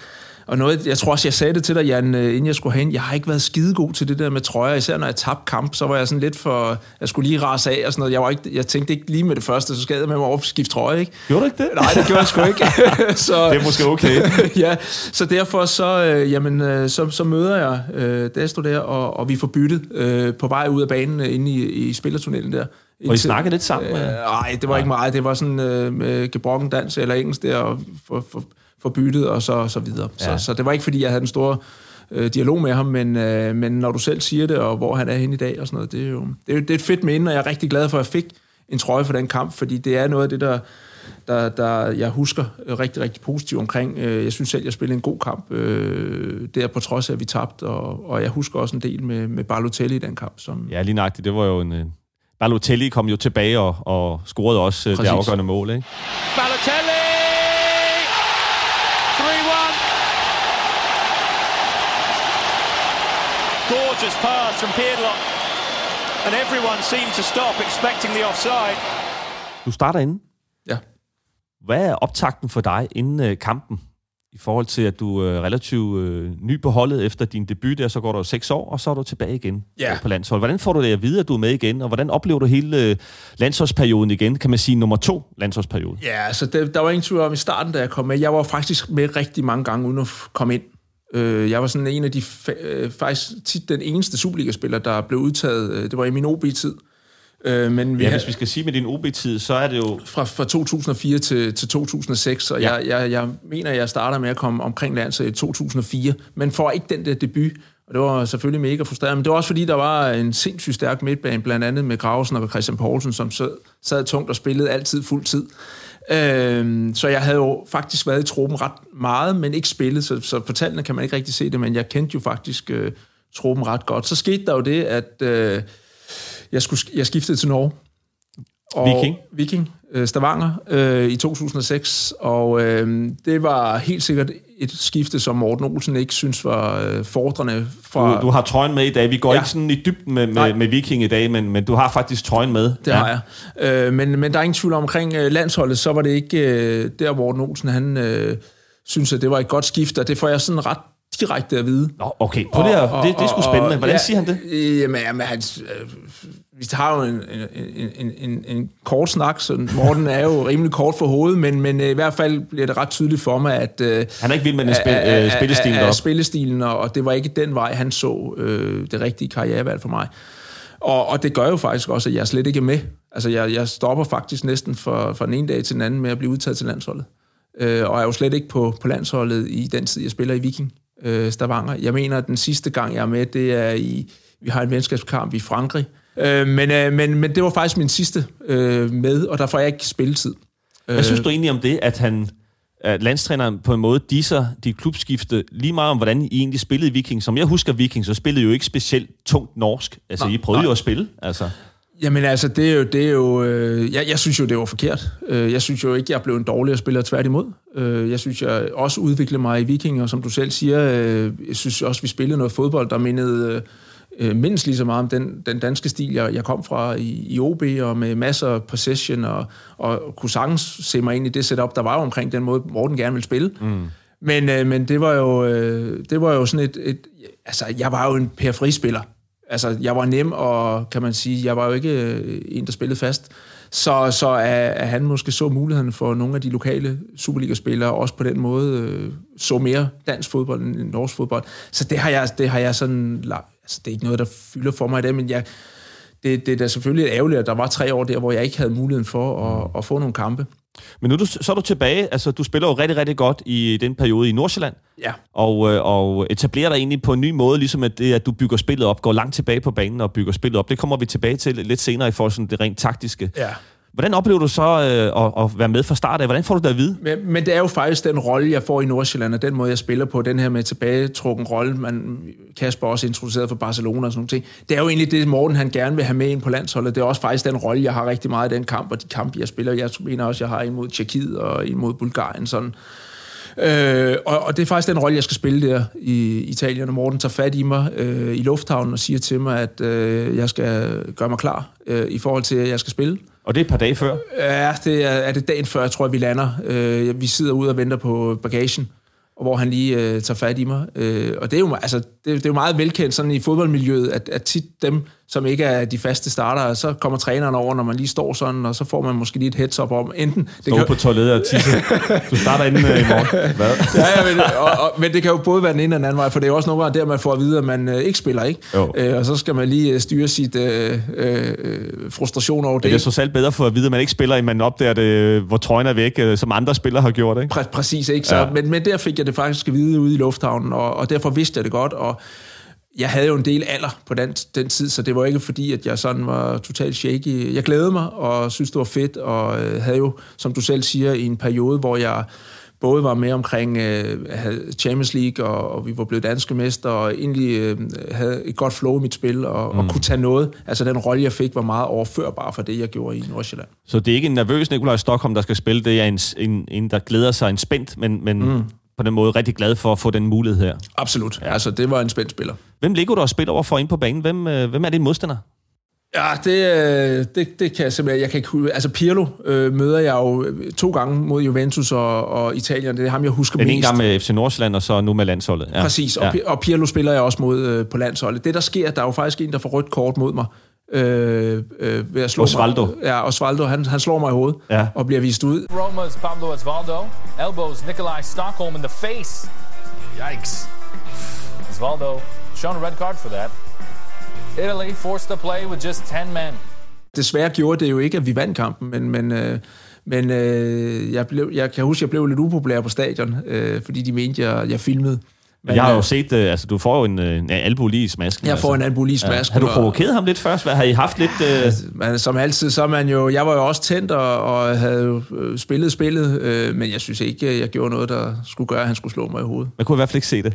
Og noget, jeg tror også, jeg sagde det til dig, Jan, øh, inden jeg skulle hen. Jeg har ikke været skidegod til det der med trøjer. Især når jeg tabte kamp, så var jeg sådan lidt for... Jeg skulle lige rase af og sådan noget. Jeg, var ikke, jeg tænkte ikke lige med det første, så skal jeg med mig op skifte trøje, ikke? Gjorde du ikke det? Nej, det gjorde jeg sgu ikke. så, det er måske okay. ja, så derfor så, øh, jamen, øh, så, så møder jeg øh, Destro der, og, og vi får byttet øh, på vej ud af banen øh, inde i, i spillertunnelen der. Og I snakkede lidt sammen? Nej, øh, det var ikke meget. Det var sådan øh, med gebrokken dans eller engelsk der, og for, for, for byttet og så, så videre. Ja. Så, så det var ikke, fordi jeg havde en stor øh, dialog med ham, men, øh, men når du selv siger det, og hvor han er henne i dag og sådan noget, det er jo det er, det er et fedt minde, og jeg er rigtig glad for, at jeg fik en trøje for den kamp, fordi det er noget af det, der, der, der jeg husker rigtig, rigtig positivt omkring. Øh, jeg synes selv, jeg spillede en god kamp øh, der, på trods af, at vi tabte, og, og jeg husker også en del med, med Barlotelli i den kamp. Som... Ja, lige nøjagtigt. Det var jo en, Balotelli kom jo tilbage og, og scorede også Præcis. det afgørende mål. Ikke? Balotelli! From Piedlot. And everyone seemed to stop expecting the offside. Du starter inden. Ja. Hvad er optakten for dig inden øh, kampen? I forhold til, at du er relativt øh, ny på holdet efter din debut der, så går der seks år, og så er du tilbage igen Ja. øh, på landshold. Hvordan får du det at vide, at du er med igen, og hvordan oplever du hele øh, landsholdsperioden igen? Kan man sige nummer to landsholdsperiode? Ja, altså det, der var ingen tvivl om i starten, da jeg kom med. Jeg var faktisk med rigtig mange gange uden at komme ind. Øh, jeg var sådan en af de, øh, faktisk tit den eneste Superliga-spiller, der blev udtaget. Øh, Det var i min OB-tid. Øh, men vi Ja, havde- hvis vi skal sige med din OB-tid, så er det jo... fra, fra 2004 til, til 2006, og Ja. jeg, jeg, jeg mener, jeg starter med at komme omkring landet i 2004, men får ikke den der debut, og det var selvfølgelig mega frustrerende, men det var også fordi, der var en sindssygt stærk midtbane, blandt andet med Gravesen og Christian Poulsen, som sad, sad tungt og spillede altid fuld tid. Øhm, så jeg havde jo faktisk været i truppen ret meget, men ikke spillet, så, så på tallene kan man ikke rigtig se det, men jeg kendte jo faktisk øh, truppen ret godt. Så skete der jo det, at øh, jeg, skulle, jeg skiftede til Norge. Og Viking. Viking, øh, Stavanger, øh, i 2006, og øh, det var helt sikkert et skifte, som Morten Olsen ikke synes var øh, fordrende fra... Du, du har trøjen med i dag. Vi går ja. Ikke sådan i dybden med, Nej. med, med Viking i dag, men, men du har faktisk trøjen med. Det ja. har jeg. Øh, men, men der er ingen tvivl om, omkring øh, landsholdet, så var det ikke øh, der, Morten Olsen, han øh, synes, at det var et godt skift, og det får jeg sådan ret direkte at vide. Nå, okay. På det, her, det, det er sgu spændende. Hvordan ja, siger han det? øh, Jamen, jamen han, øh, vi har jo en, en, en, en, en kort snak, så Morten er jo rimelig kort for hovedet, men, men øh, i hvert fald bliver det ret tydeligt for mig, at... Øh, Han er ikke vild med den spil, øh, spillestilen af- af deroppe. spillestilen, og, og det var ikke den vej, han så øh, det rigtige karrierevalg for mig. Og, og det gør jo faktisk også, at jeg slet ikke er med. Altså, jeg, jeg stopper faktisk næsten fra, fra den ene dag til den anden med at blive udtaget til landsholdet. Øh, og er jo slet ikke på, på landsholdet i den tid, jeg spiller i Viking øh, Stavanger. Jeg mener, at den sidste gang, jeg er med, det er i... Vi har en venskabskamp i Frankrig. Øh, men, øh, men, men det var faktisk min sidste øh, med, og der får jeg ikke spilletid. Hvad synes du egentlig om det, at han at landstræneren på en måde disser de klubskifte lige meget om, hvordan I egentlig spillede i Viking. Som jeg husker Viking, så spillede I jo ikke specielt tungt norsk. Altså, Nej, I prøvede nej. jo at spille. Altså. Jamen altså, det er jo... Det er jo øh, jeg, jeg synes jo, det var forkert. Øh, jeg synes jo ikke, jeg blev en dårligere spiller tværtimod. Øh, jeg synes, jeg også udviklede mig i Viking, og som du selv siger, øh, jeg synes også, vi spillede noget fodbold, der mindede øh, mindst lige så meget om den, den danske stil, jeg, jeg kom fra i, i OB, og med masser af possession, og, og kunne sagtens se mig ind i det setup, der var omkring den måde, Morten gerne ville spille. Mm. Men, øh, men det var jo, øh, det var jo sådan et, et... Altså, jeg var jo en periferispiller. Altså, jeg var nem, og kan man sige, jeg var jo ikke øh, en, der spillede fast. Så, så at, at han måske så muligheden for nogle af de lokale Superliga-spillere, også på den måde øh, så mere dansk fodbold end norsk fodbold. Så det har jeg, det har jeg sådan... Altså, det er ikke noget, der fylder for mig i det, men jeg, det, det er da selvfølgelig ærgerligt, at der var tre år der, hvor jeg ikke havde muligheden for at, at få nogle kampe. Men nu er du, så er du tilbage. Altså, du spiller jo rigtig, rigtig godt i den periode i Nordsjælland. Ja. Og, øh, og etablerer dig egentlig på en ny måde, ligesom at det, at du bygger spillet op, går langt tilbage på banen og bygger spillet op. Det kommer vi tilbage til lidt senere i forhold til det rent taktiske. Ja. Hvordan oplever du så øh, at, at være med fra start af? Hvordan får du det at vide? Men, men det er jo faktisk den rolle, jeg får i Nordsjælland, og den måde, jeg spiller på, den her med tilbagetrukken rolle, man, Kasper også introduceret for Barcelona og sådan noget ting. Det er jo egentlig det, Morten han gerne vil have med ind på landsholdet. Det er også faktisk den rolle, jeg har rigtig meget i den kamp, og de kampe, jeg spiller. Jeg mener også, jeg har imod Tjekkiet og imod Bulgarien. Sådan. Øh, og, og det er faktisk den rolle, jeg skal spille der i Italien, og Morten tager fat i mig øh, i lufthavnen og siger til mig, at øh, jeg skal gøre mig klar øh, i forhold til, at jeg skal spille. Og det er et par dage før. Ja, det er, er det dagen før, jeg tror, vi lander. Øh, vi sidder ude og venter på bagagen, og hvor han lige øh, tager fat i mig. Øh, og det er, jo, altså, det, det er jo meget velkendt sådan i fodboldmiljøet, at, at tit dem, som ikke er de faste starter, så kommer træneren over, når man lige står sådan, og så får man måske lige et heads up om, enten... Det Stå på toilettet og tisse. Du starter inden øh, i morgen. Hvad? ja, ja, men, og, og, men det kan jo både være den ene og den anden vej, for det er jo også nogle gange der, man får at vide, at man øh, ikke spiller, ikke? Jo. Øh, og så skal man lige øh, styre sit øh, øh, frustration over det. Det er så selv bedre for at vide, at man ikke spiller, end man opdager det, hvor trøjen er væk, øh, som andre spillere har gjort. Ikke? Præ- præcis, ikke? Så, ja. men, men der fik jeg det faktisk at vide ude i lufthavnen, og, og derfor vidste jeg det godt, og jeg havde jo en del alder på den, den tid, så det var ikke fordi, at jeg sådan var totalt shaky. Jeg glædede mig, og synes det var fedt, og øh, havde jo, som du selv siger, i en periode, hvor jeg både var med omkring øh, Champions League, og, og vi var blevet danske mester, og egentlig øh, havde et godt flow i mit spil, og, mm. og kunne tage noget. Altså den rolle, jeg fik, var meget overførbar for det, jeg gjorde i Nordsjælland. Så det er ikke en nervøs Nikolaj Stockholm, der skal spille, det er en, en, en der glæder sig en spændt, men, men mm. På den måde rigtig glad for at få den mulighed her. Absolut. Ja. Altså, det var en spændt spiller. Hvem ligger du og spiller over for ind på banen? Hvem, øh, hvem er din modstander? Ja, det, øh, det, det kan jeg simpelthen... Jeg kan altså Pirlo øh, møder jeg jo øh, to gange mod Juventus og, og Italien. Det er ham, jeg husker Den mest. en gang med FC Nordsjælland, og så nu med landsholdet. Ja. Præcis, og, ja. og Pirlo spiller jeg også mod øh, på landsholdet. Det, der sker, der er jo faktisk en, der får rødt kort mod mig. Øh, øh, ved at slå Osvaldo. Mig. Ja, Osvaldo, han, han slår mig i hovedet ja. og bliver vist ud. Roma's Pablo Osvaldo elbows Nikolaj Stockholm in the face. Yikes. Osvaldo shown a red card for that. Italy forced to play with just 10 men. Desværre gjorde det jo ikke, at vi vandt kampen, men, men, øh, men øh, jeg, blev, jeg kan huske, at jeg blev lidt upopulær på stadion, øh, fordi de mente, at jeg, jeg filmede. Men, jeg har jo set, øh, altså du får jo en, øh, en albu lige i smasken. Jeg får altså. en albu lige i smasken. Ja. Har du provokeret ham lidt først? Hvad, har I haft lidt... Øh... Men, som altid, så er man jo... Jeg var jo også tændt og, og havde jo øh, spillet spillet, øh, men jeg synes ikke, jeg gjorde noget, der skulle gøre, at han skulle slå mig i hovedet. Man kunne i hvert fald ikke se det.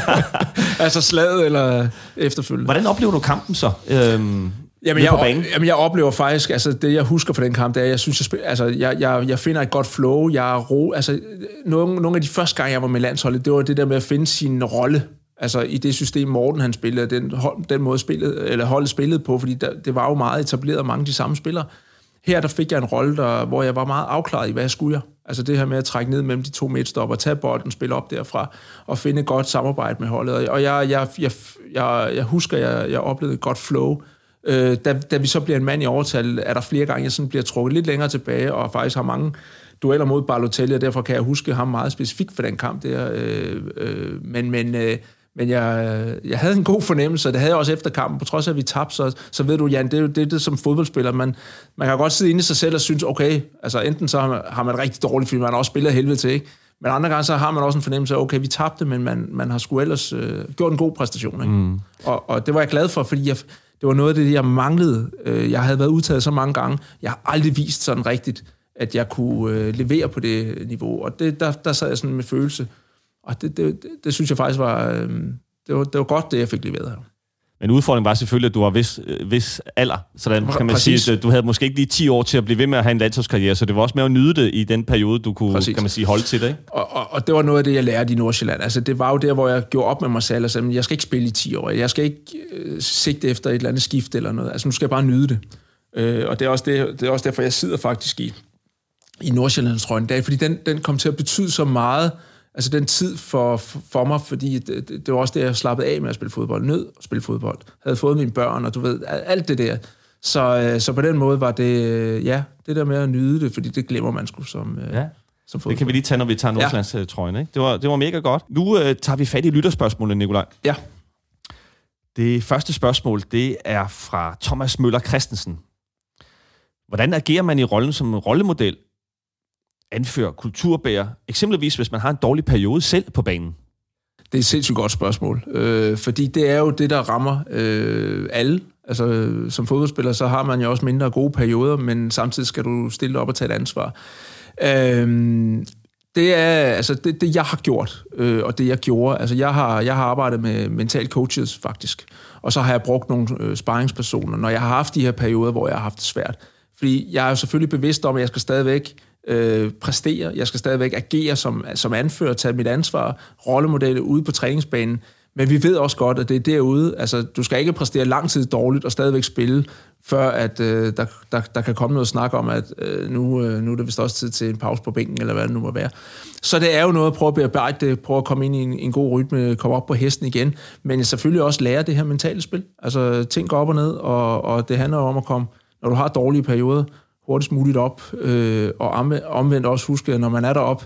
altså slaget eller efterfølgende. Hvordan oplever du kampen så? Øhm, Jamen jeg, banen? jamen, jeg oplever faktisk, altså det jeg husker fra den kamp, det er, jeg synes, jeg, spil, altså, jeg, jeg, jeg finder et godt flow, jeg er ro, altså nogle, nogle af de første gange, jeg var med landsholdet, det var det der med at finde sin rolle, altså i det system, Morten han spillede, den, den måde spillet, eller holdet spillede på, fordi der, det var jo meget etableret, og mange af de samme spillere. Her der fik jeg en rolle, der, hvor jeg var meget afklaret i, hvad jeg skulle jeg. Altså det her med at trække ned mellem de to midtstopper, tage bolden, spille op derfra, og finde et godt samarbejde med holdet. Og jeg, jeg, jeg, jeg, jeg husker, jeg, jeg oplevede et godt flow, Øh, da, da vi så bliver en mand i overtal, er der flere gange, jeg sådan bliver trukket lidt længere tilbage, og faktisk har mange dueller mod Balotelli, og derfor kan jeg huske ham meget specifikt for den kamp der. Øh, øh, men men, øh, men jeg, jeg havde en god fornemmelse, og det havde jeg også efter kampen, på trods af, at vi tabte, så, så ved du, Jan, det er jo det, det som fodboldspiller. Man, man kan godt sidde inde i sig selv og synes, okay, altså enten så har man, har man rigtig dårligt, fordi man har også spillet helvede til, ikke? Men andre gange, så har man også en fornemmelse af, okay, vi tabte, men man, man har sgu ellers øh, gjort en god præstation. Ikke? Mm. Og, og det var jeg glad for, fordi jeg, det var noget af det, jeg manglede. Øh, jeg havde været udtaget så mange gange. Jeg har aldrig vist sådan rigtigt, at jeg kunne øh, levere på det niveau. Og det, der, der sad jeg sådan med følelse. Og det, det, det, det synes jeg faktisk var, øh, det var, det var godt, det jeg fik leveret her. Men udfordringen var selvfølgelig, at du var vis, vis alder. Så den, kan man Præcis. sige, at du havde måske ikke lige 10 år til at blive ved med at have en landsholdskarriere, så det var også med at nyde det i den periode, du kunne Præcis. kan man sige, holde til det. Ikke? Og, og, og, det var noget af det, jeg lærte i Nordsjælland. Altså, det var jo der, hvor jeg gjorde op med mig selv og sagde, jeg skal ikke spille i 10 år. Jeg skal ikke øh, sigte efter et eller andet skift eller noget. Altså, nu skal jeg bare nyde det. Øh, og det er, også det, det er også derfor, jeg sidder faktisk i, i Nordsjællands dag, fordi den, den kom til at betyde så meget, altså den tid for, for mig, fordi det, det, det var også det, jeg slappede af med at spille fodbold, nød at spille fodbold. Havde fået mine børn, og du ved, alt det der. Så, øh, så på den måde var det, øh, ja, det der med at nyde det, fordi det glemmer man sgu som, øh, ja. som Det kan vi lige tage, når vi tager Nordsjællandstrøjen, ikke? Det var, det var mega godt. Nu øh, tager vi fat i lytterspørgsmålet, Nikolaj. Ja. Det første spørgsmål, det er fra Thomas Møller Christensen. Hvordan agerer man i rollen som rollemodel anfører kulturbærer, eksempelvis hvis man har en dårlig periode selv på banen? Det er et sindssygt godt spørgsmål, øh, fordi det er jo det, der rammer øh, alle. Altså, som fodboldspiller, så har man jo også mindre gode perioder, men samtidig skal du stille op og tage et ansvar. Øh, det er altså det, det jeg har gjort, øh, og det jeg gjorde. Altså, jeg har, jeg har arbejdet med mental coaches, faktisk. Og så har jeg brugt nogle øh, sparringspersoner, når jeg har haft de her perioder, hvor jeg har haft det svært. Fordi jeg er jo selvfølgelig bevidst om, at jeg skal stadigvæk øh, præstere. Jeg skal stadigvæk agere som, som anfører, tage mit ansvar, rollemodelle ude på træningsbanen. Men vi ved også godt, at det er derude. Altså, du skal ikke præstere lang tid dårligt og stadigvæk spille, før at øh, der, der, der kan komme noget snak om, at øh, nu, øh, nu er det vist også tid til en pause på bænken, eller hvad det nu må være. Så det er jo noget at prøve at bearbejde det, prøve at komme ind i en, en god rytme, komme op på hesten igen, men selvfølgelig også lære det her mentale spil. Altså, ting går op og ned, og, og det handler om at komme, når du har dårlige perioder, hurtigst muligt op, øh, og omvendt også huske, at når man er deroppe,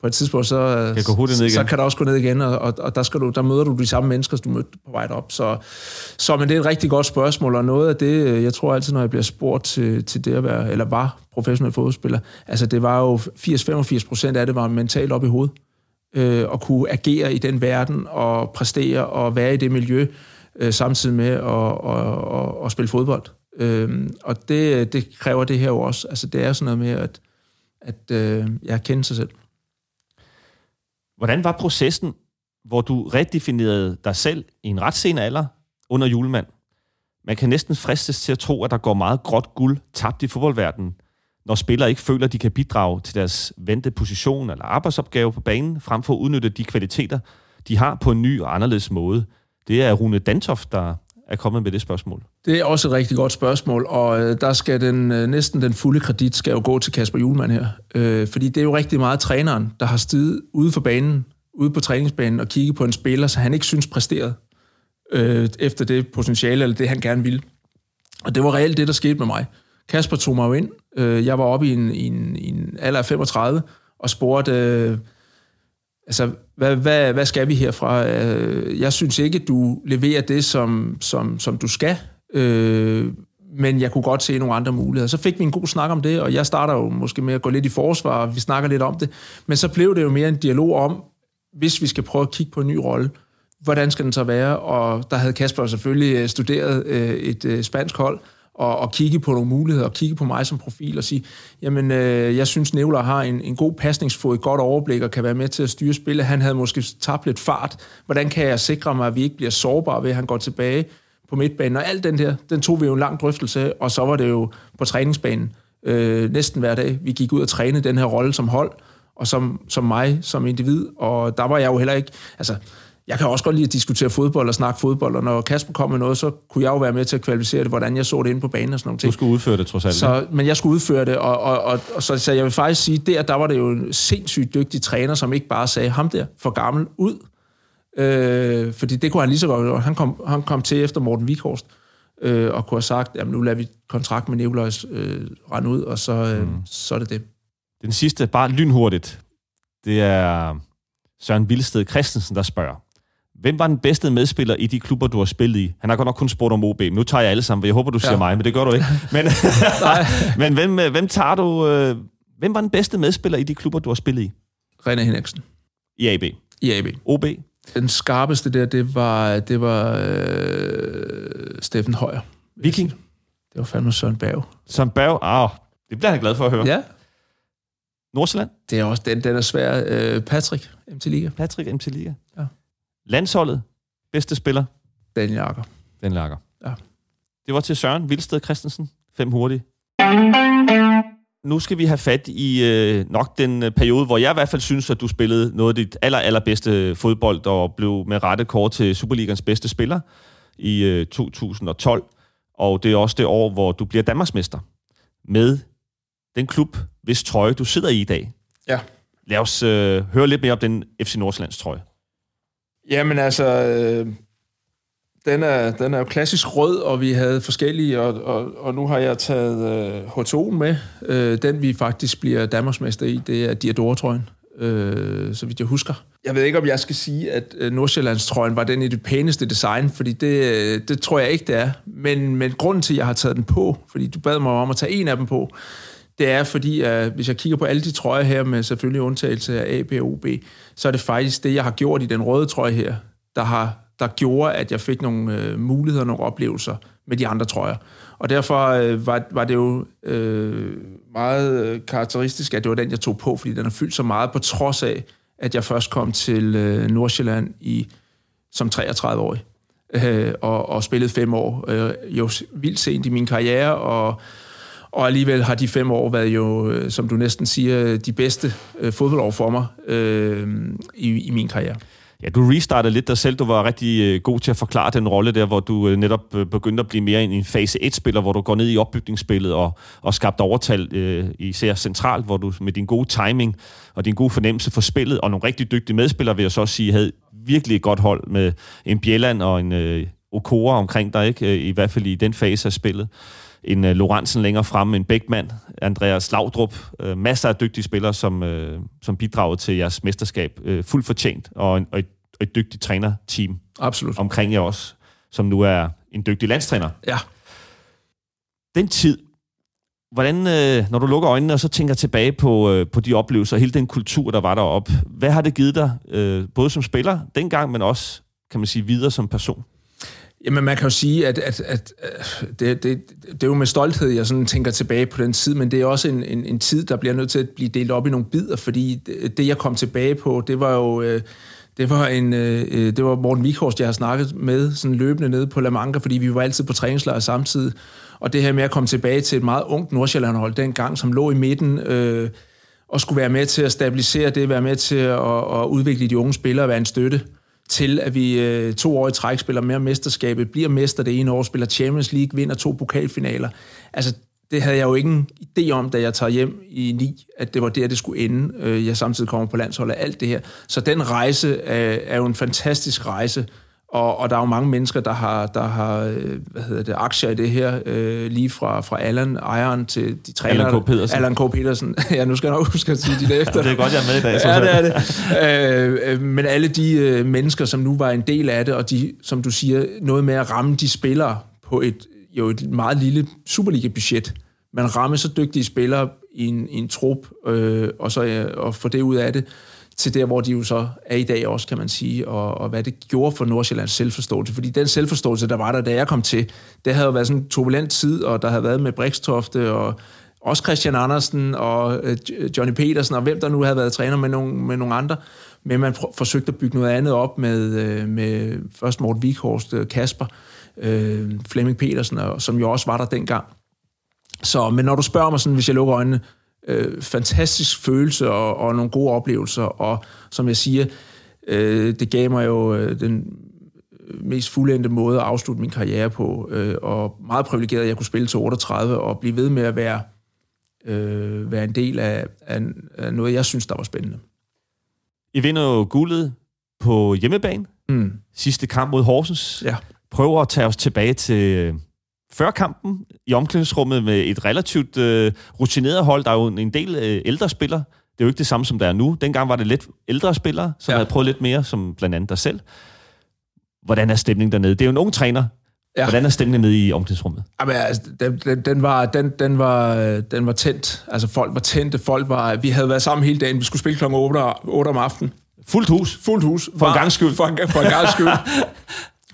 på et tidspunkt, så, kan, gå ned igen. så kan det også gå ned igen, og, og, og der, skal du, der møder du de samme mennesker, som du mødte på vej op. Så, så men det er et rigtig godt spørgsmål, og noget af det, jeg tror altid, når jeg bliver spurgt til, til det at være, eller var professionel fodboldspiller, altså det var jo 80-85 procent af det var mentalt op i hovedet, øh, at kunne agere i den verden, og præstere, og være i det miljø, øh, samtidig med at, at, at, at spille fodbold. Øhm, og det, det kræver det her jo også. Altså, det er sådan noget med at, at øh, jeg kender sig selv. Hvordan var processen, hvor du redefinerede dig selv i en ret sen alder under julemand? Man kan næsten fristes til at tro, at der går meget gråt guld tabt i fodboldverdenen, når spillere ikke føler, at de kan bidrage til deres vente position eller arbejdsopgave på banen, frem for at udnytte de kvaliteter, de har på en ny og anderledes måde. Det er Rune Dantoft, der er kommet med det spørgsmål. Det er også et rigtig godt spørgsmål, og øh, der skal den øh, næsten den fulde kredit skal jo gå til Kasper Julemand her. Øh, fordi det er jo rigtig meget træneren, der har stiget ude for banen, ude på træningsbanen og kigget på en spiller, så han ikke synes præsteret øh, efter det potentiale, eller det han gerne ville. Og det var reelt det, der skete med mig. Kasper tog mig jo ind. Øh, jeg var oppe i en, i en, i en alder af 35 og spurgte, øh, altså, hvad, hvad, hvad skal vi herfra? Øh, jeg synes ikke, du leverer det, som, som, som du skal, øh, men jeg kunne godt se nogle andre muligheder. Så fik vi en god snak om det, og jeg starter jo måske med at gå lidt i forsvar, og vi snakker lidt om det, men så blev det jo mere en dialog om, hvis vi skal prøve at kigge på en ny rolle, hvordan skal den så være? Og der havde Kasper selvfølgelig øh, studeret øh, et øh, spansk hold, og, og kigge på nogle muligheder, og kigge på mig som profil og sige, jamen, øh, jeg synes, Nevler har en, en god pasningsfod, et godt overblik og kan være med til at styre spillet. Han havde måske tabt lidt fart. Hvordan kan jeg sikre mig, at vi ikke bliver sårbare ved, at han går tilbage på midtbanen? Og alt den der, den tog vi jo en lang drøftelse og så var det jo på træningsbanen øh, næsten hver dag. Vi gik ud og trænede den her rolle som hold, og som, som mig som individ, og der var jeg jo heller ikke... Altså, jeg kan også godt lide at diskutere fodbold og snakke fodbold, og når Kasper kom med noget, så kunne jeg jo være med til at kvalificere det, hvordan jeg så det inde på banen og sådan noget. Du skulle udføre det, trods alt. Så, men jeg skulle udføre det, og, og, og, og så, så jeg vil faktisk sige, der, der var det jo en sindssygt dygtig træner, som ikke bare sagde, ham der, for gammel, ud. Øh, fordi det kunne han lige så godt. Han kom, han kom til efter Morten Vikhorst, øh, og kunne have sagt, jamen nu lader vi kontrakt med Nikolajs øh, rende ud, og så, øh, mm. så er det det. Den sidste, bare lynhurtigt, det er Søren Vilsted Christensen, der spørger. Hvem var den bedste medspiller i de klubber, du har spillet i? Han har godt nok kun spurgt om OB, men nu tager jeg alle sammen, jeg håber, du siger ja. mig, men det gør du ikke. Men, men hvem, øh, hvem tager du... Øh, hvem var den bedste medspiller i de klubber, du har spillet i? René Henriksen. I AB? I AB. OB? Den skarpeste der, det var, det var øh, Steffen Højer. Viking? Det var fandme Søren Berg. Søren Berg? Ah, det bliver han glad for at høre. Ja. Nordsjælland? Det er også, den, den er svær. Øh, Patrick, MT Liga. Patrick, MT Liga. Landsholdet, bedste spiller? Daniel Jager. Den lager. Ja. Det var til Søren Vilsted Christensen. Fem hurtigt. Nu skal vi have fat i øh, nok den øh, periode, hvor jeg i hvert fald synes, at du spillede noget af dit aller, allerbedste fodbold, og blev med rette kort til Superligans bedste spiller i øh, 2012. Og det er også det år, hvor du bliver Danmarksmester med den klub, hvis trøje du sidder i i dag. Ja. Lad os øh, høre lidt mere om den FC Nordsjællands trøje. Jamen altså, øh, den, er, den er jo klassisk rød, og vi havde forskellige, og, og, og nu har jeg taget øh, H2'en med. Øh, den vi faktisk bliver Danmarksmester i, det er Diadora-trøjen, øh, så vidt jeg husker. Jeg ved ikke, om jeg skal sige, at øh, Nordsjællandstrøjen var den i det pæneste design, fordi det, øh, det tror jeg ikke, det er. Men, men grunden til, at jeg har taget den på, fordi du bad mig om at tage en af dem på, det er fordi, at hvis jeg kigger på alle de trøjer her, med selvfølgelig undtagelse af A, B og OB, så er det faktisk det, jeg har gjort i den røde trøje her, der har der gjorde, at jeg fik nogle øh, muligheder, nogle oplevelser med de andre trøjer. Og derfor øh, var, var det jo øh, meget øh, karakteristisk, at det var den, jeg tog på, fordi den har fyldt så meget, på trods af, at jeg først kom til øh, Nordsjælland i, som 33-årig øh, og, og spillede fem år. Øh, jo vildt sent i min karriere, og og alligevel har de fem år været jo, øh, som du næsten siger, de bedste øh, fodboldår for mig øh, i, i min karriere. Ja, du restartede lidt dig selv. Du var rigtig øh, god til at forklare den rolle der, hvor du netop begyndte at blive mere en fase 1-spiller, hvor du går ned i opbygningsspillet og, og skabte overtal, øh, især centralt, hvor du med din gode timing og din gode fornemmelse for spillet, og nogle rigtig dygtige medspillere, vil jeg så også sige, havde virkelig et godt hold med en Bjelland og en øh, Okora omkring dig, ikke? i hvert fald i den fase af spillet en uh, Lorentzen længere fremme, en Bækman, Andreas Laudrup, uh, masser af dygtige spillere, som, uh, som bidrager til jeres mesterskab. Uh, fuldt fortjent, og, en, og et, et dygtigt trænerteam Absolut. omkring jer også, som nu er en dygtig landstræner. Ja. Den tid, hvordan, uh, når du lukker øjnene og så tænker tilbage på, uh, på de oplevelser, hele den kultur, der var deroppe, hvad har det givet dig, uh, både som spiller dengang, men også, kan man sige, videre som person? Jamen, man kan jo sige, at, at, at, at det, det, det er jo med stolthed, jeg sådan tænker tilbage på den tid, men det er også en, en, en tid, der bliver nødt til at blive delt op i nogle bidder, fordi det, det jeg kom tilbage på, det var jo... Øh, det var, en, øh, øh det var Morten Vikhorst, jeg har snakket med sådan løbende nede på La Manga, fordi vi var altid på træningslejr samtidig. Og det her med at komme tilbage til et meget ungt Nordsjællandhold dengang, som lå i midten, øh, og skulle være med til at stabilisere det, være med til at, at udvikle de unge spillere og være en støtte til, at vi øh, to år i træk spiller mere mesterskabet, bliver mester det ene år, spiller Champions League, vinder to pokalfinaler. Altså, det havde jeg jo ingen idé om, da jeg tager hjem i 9, at det var der, det skulle ende. Øh, jeg samtidig kommer på landsholdet alt det her. Så den rejse er, er jo en fantastisk rejse, og, og der er jo mange mennesker, der har, der har øh, hvad hedder det, aktier i det her, øh, lige fra, fra Allan, ejeren, til de træner. Allan K. Pedersen. Allan K. Pedersen. ja, nu skal jeg nok huske at sige det efter. det er godt, jeg er med i dag. Så ja, det er det. Øh, men alle de øh, mennesker, som nu var en del af det, og de, som du siger, noget med at ramme de spillere på et, jo et meget lille Superliga-budget. Man rammer så dygtige spillere i en, i en trup, øh, og så øh, og få det ud af det til der, hvor de jo så er i dag også, kan man sige, og, og hvad det gjorde for Nordsjællands selvforståelse. Fordi den selvforståelse, der var der, da jeg kom til, det havde jo været sådan en turbulent tid, og der havde været med Brikstofte, og også Christian Andersen, og øh, øh, Johnny Petersen, og hvem der nu havde været træner med nogle, med nogle andre. Men man forsøgte at bygge noget andet op med, øh, med først Morten Vikhorst, øh, Kasper, øh, Flemming Petersen, og, som jo også var der dengang. Så, men når du spørger mig sådan, hvis jeg lukker øjnene, øh, fantastisk følelse og, og nogle gode oplevelser, og som jeg siger, øh, det gav mig jo øh, den mest fuldendte måde at afslutte min karriere på, øh, og meget privilegeret, at jeg kunne spille til 38 og blive ved med at være, øh, være en del af, af, af noget, jeg synes, der var spændende. I vinder jo guldet på hjemmebane. Mm. Sidste kamp mod Horsens. Ja. Prøver at tage os tilbage til før kampen i omklædningsrummet med et relativt øh, rutineret hold. Der er jo en del øh, ældre spillere. Det er jo ikke det samme, som der er nu. Dengang var det lidt ældre spillere, som ja. havde prøvet lidt mere, som blandt andet dig selv. Hvordan er stemningen dernede? Det er jo en ung træner. Ja. Hvordan er stemningen nede i omklædningsrummet? Jamen, altså, den, den, den, var, den, den, var, den var tændt. Altså, folk var tændte. Folk var, vi havde været sammen hele dagen. Vi skulle spille kl. 8, 8 om aftenen. Fuldt hus? Fuldt hus. For var, en gang skyld? For en, for en gang skyld.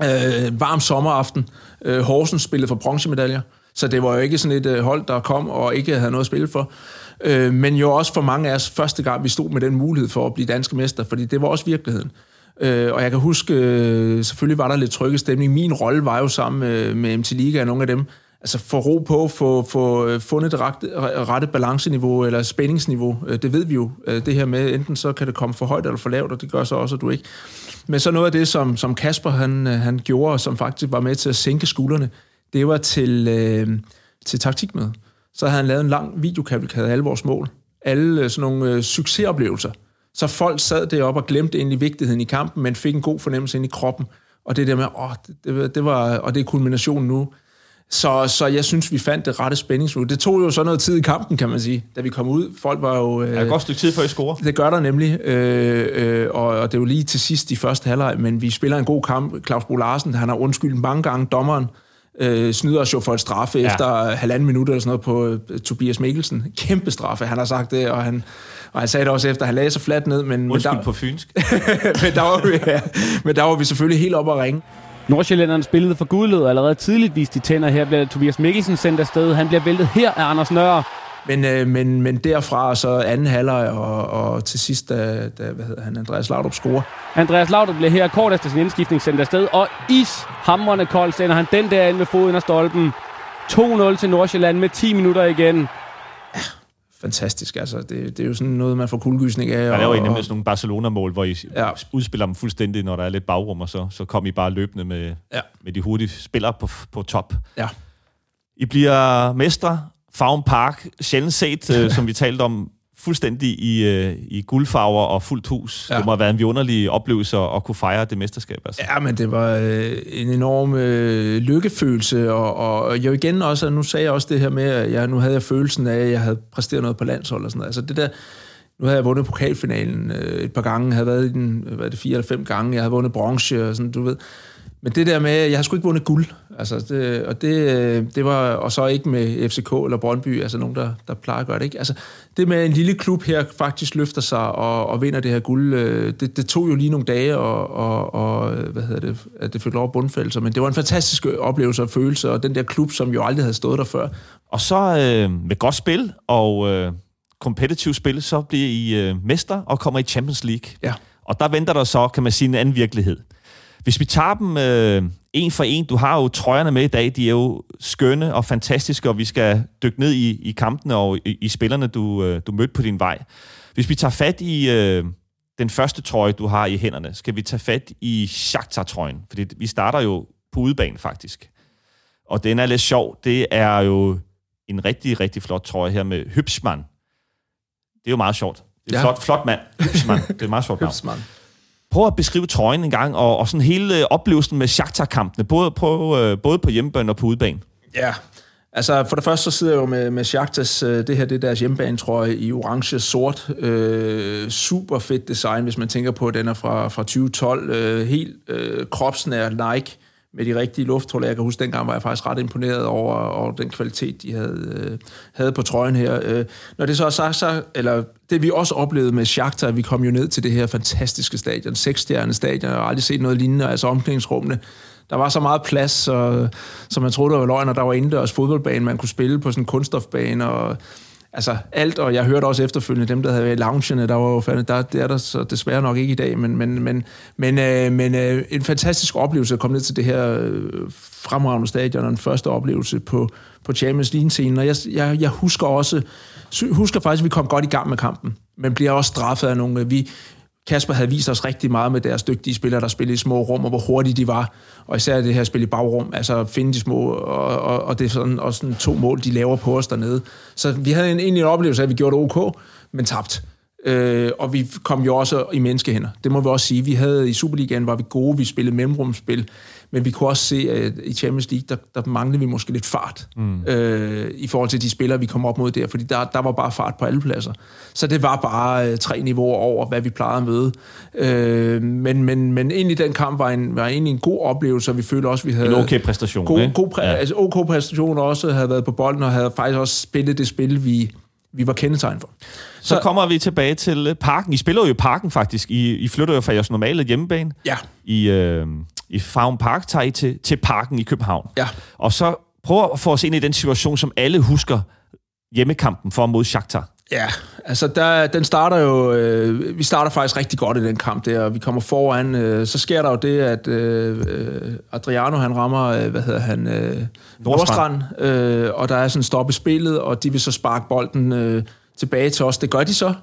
øh, varm sommeraften. Øh, Horsens spillede for bronzemedaljer, så det var jo ikke sådan et øh, hold, der kom og ikke havde noget at spille for. Øh, men jo også for mange af os første gang, vi stod med den mulighed for at blive danske mester, fordi det var også virkeligheden. Øh, og jeg kan huske, øh, selvfølgelig var der lidt trygge stemning. Min rolle var jo sammen øh, med, med MT Liga og nogle af dem, altså få ro på, få, få øh, fundet det rette, rette balanceniveau eller spændingsniveau. Øh, det ved vi jo, øh, det her med, enten så kan det komme for højt eller for lavt, og det gør så også, at du ikke men så noget af det, som, som Kasper han, han gjorde, som faktisk var med til at sænke skuldrene, det var til, øh, til taktikmøde. Så havde han lavet en lang videokavalkade af alle vores mål. Alle sådan nogle øh, succesoplevelser. Så folk sad deroppe og glemte egentlig vigtigheden i kampen, men fik en god fornemmelse ind i kroppen. Og det der med, åh, det, det, det var, og det er kulminationen nu. Så, så jeg synes, vi fandt det rette spændingsniveau. Det tog jo så noget tid i kampen, kan man sige, da vi kom ud. Folk var jo... Øh, er et godt stykke tid, før I scorer. Det gør der nemlig, øh, øh, og, og det er jo lige til sidst i første halvleg, men vi spiller en god kamp. Claus Bo Larsen, han har undskyldt mange gange dommeren, øh, snyder os jo for et straffe ja. efter halvanden minut eller sådan noget på uh, Tobias Mikkelsen. Kæmpe straffe, han har sagt det, og han, og han sagde det også efter, han lagde sig fladt ned. Men, Undskyld men der, på fynsk. men, der var vi, ja, men der var vi selvfølgelig helt op at ringe. Nordsjællanderne spillede for gudlød og allerede tidligt viste de tænder. Her bliver Tobias Mikkelsen sendt afsted. Han bliver væltet her af Anders Nørre. Men, øh, men, men derfra så anden halvleg og, og til sidst, da, da hvad hedder han, Andreas Laudrup scorer. Andreas Laudrup bliver her kort efter sin indskiftning sendt afsted, og ishamrende kold sender han den der ind med foden af stolpen. 2-0 til Nordsjælland med 10 minutter igen fantastisk. Altså, det, det er jo sådan noget, man får kuldegysning af. Der er jo nemlig sådan nogle Barcelona-mål, hvor I ja. udspiller dem fuldstændig, når der er lidt bagrum, og så, så kommer I bare løbende med, ja. med de hurtige spillere på, på top. Ja. I bliver mestre. Farm Park, sjældent set, øh, som vi talte om, fuldstændig i, øh, i guldfarver og fuldt hus. Ja. Det må have været en underlig oplevelse at kunne fejre det mesterskab. Altså. Ja, men det var øh, en enorm øh, lykkefølelse, og, og jo igen også, nu sagde jeg også det her med, at jeg, nu havde jeg følelsen af, at jeg havde præsteret noget på landshold og sådan noget. Altså det der, nu havde jeg vundet pokalfinalen øh, et par gange, jeg havde været i den, hvad det, fire eller fem gange, jeg havde vundet bronze og sådan, du ved. Men det der med, jeg har sgu ikke vundet guld. Altså det, og, det, det var, og så ikke med FCK eller Brøndby, altså nogen, der, der plejer at gøre det. Ikke? Altså, det med en lille klub her faktisk løfter sig og, og vinder det her guld, øh, det, det tog jo lige nogle dage, og, og, og hvad hedder det, at det fik lov at bundfælde. Men det var en fantastisk oplevelse og følelse, og den der klub, som jo aldrig havde stået der før. Og så øh, med godt spil og øh, spil, så bliver I øh, mester og kommer i Champions League. Ja. Og der venter der så, kan man sige, en anden virkelighed. Hvis vi tager dem øh, en for en, du har jo trøjerne med i dag, de er jo skønne og fantastiske, og vi skal dykke ned i, i kampene og i, i spillerne, du, øh, du mødte på din vej. Hvis vi tager fat i øh, den første trøje, du har i hænderne, skal vi tage fat i Shakhtar-trøjen, fordi vi starter jo på udebane faktisk. Og den er lidt sjov. Det er jo en rigtig, rigtig flot trøje her med Hybsman. Det er jo meget sjovt. Det er ja. Flot, flot mand. Hybsman. Det er et meget sjovt navn. Prøv at beskrive trøjen en gang, og, og sådan hele øh, oplevelsen med Shakhtar-kampene, både på, øh, både på hjemmebane og på udebane. Ja, altså for det første så sidder jeg jo med, med Shakhtas, øh, det her det er deres hjemmebanetrøje i orange-sort. Øh, super fedt design, hvis man tænker på, at den er fra, fra 2012. Øh, helt øh, kropsnær Nike med de rigtige lufthuller. Jeg kan huske, dengang var jeg faktisk ret imponeret over, over den kvalitet, de havde, øh, havde på trøjen her. Øh, når det så er sagt, så, eller det vi også oplevede med Shakhtar, vi kom jo ned til det her fantastiske stadion, seksstjerne stadion, jeg har aldrig set noget lignende, altså omklædningsrummene. Der var så meget plads, så, så man troede, der var løgn, og der var indendørs fodboldbane, man kunne spille på sådan en kunststofbane, og altså alt, og jeg hørte også efterfølgende dem, der havde været i loungene, der var jo fandme, der, det er der så desværre nok ikke i dag, men, men, men, men, øh, men øh, en fantastisk oplevelse at komme ned til det her øh, fremragende stadion, og den første oplevelse på, på Champions League-scenen, og jeg, jeg, jeg husker også, husker faktisk, at vi kom godt i gang med kampen, men bliver også straffet af nogle, vi, Kasper havde vist os rigtig meget med deres dygtige spillere, der spillede i små rum, og hvor hurtige de var. Og især det her spil i bagrum, altså finde de små, og, og, og det er sådan, også sådan to mål, de laver på os dernede. Så vi havde en, egentlig en oplevelse af, at vi gjorde det ok, men tabt. Øh, og vi kom jo også i menneskehænder. Det må vi også sige. Vi havde i Superligaen, var vi gode, vi spillede mellemrumspil, men vi kunne også se, at i Champions League, der, der manglede vi måske lidt fart mm. øh, i forhold til de spillere, vi kom op mod der, fordi der, der var bare fart på alle pladser. Så det var bare øh, tre niveauer over, hvad vi plejede at møde. Øh, men, men, men egentlig den kamp var, en, var egentlig en god oplevelse, og vi følte også, at vi havde... En okay præstation, god, ikke? god præ- Ja. altså, OK præstation også, havde været på bolden, og havde faktisk også spillet det spil, vi, vi var kendetegn for. Så, så kommer vi tilbage til parken. I spiller jo i parken faktisk. I, I flytter jo fra jeres normale hjemmebane. Ja. I, øh, i Farm Park tager I til, til parken i København. Ja. Og så prøv at få os ind i den situation, som alle husker hjemmekampen for mod Shakhtar. Ja, altså der, den starter jo, øh, vi starter faktisk rigtig godt i den kamp der, og vi kommer foran, øh, så sker der jo det, at øh, øh, Adriano han rammer, øh, hvad hedder han, øh, Nordstrand, øh, og der er sådan stop i spillet, og de vil så sparke bolden øh, tilbage til os. Det gør de så.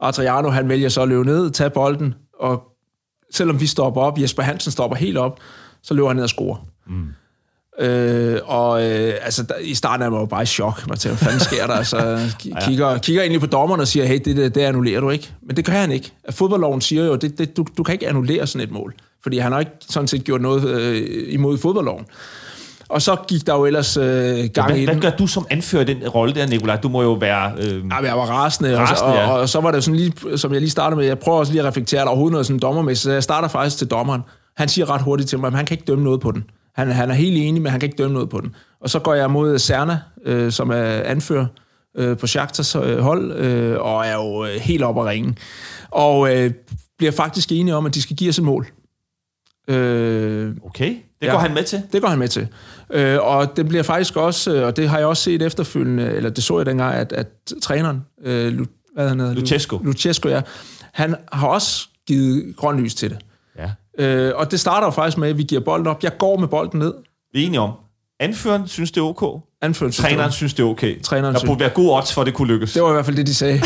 Adriano han vælger så at løbe ned, tage bolden, og selvom vi stopper op, Jesper Hansen stopper helt op, så løber han ned og scorer. Mm. Øh, og øh, altså, der, i starten er man jo bare i chok. Man tænker, hvad fanden sker der? Altså, k- kigger, kigger egentlig på dommeren og siger, hey, det, det, det annullerer du ikke. Men det gør han ikke. Fodboldloven siger jo, det, det, du, du kan ikke annullere sådan et mål. Fordi han har ikke sådan set gjort noget øh, imod fodboldloven. Og så gik der jo ellers øh, gang Hvad, i hvad den. gør du som anfører den rolle der, Nikolaj? Du må jo være... Øh, Ja, jeg var rasende, Rasende, og, ja. og, og, så var det jo sådan lige, som jeg lige startede med, jeg prøver også lige at reflektere, er der overhovedet noget sådan dommermæssigt, så jeg starter faktisk til dommeren. Han siger ret hurtigt til mig, at han kan ikke dømme noget på den. Han, han er helt enig, men han kan ikke dømme noget på den. Og så går jeg mod Serna, øh, som er anfører øh, på Shakhtars øh, hold, øh, og er jo øh, helt op at ringe. Og øh, bliver faktisk enige om, at de skal give os et mål. Øh, okay, det Ja. går han med til. det går han med til. Øh, og det bliver faktisk også, øh, og det har jeg også set efterfølgende, eller det så jeg dengang, at, at træneren, øh, Lu, hvad han hedder? Luchescu. Luchescu, ja. Han har også givet grøn lys til det. Ja. Øh, og det starter jo faktisk med, at vi giver bolden op. Jeg går med bolden ned. Vi er enige om. Anføreren synes, det er ok. Anføren synes, Træneren det synes, det er okay. Træneren der synes- burde være gode odds for, at det kunne lykkes. Det var i hvert fald det, de sagde.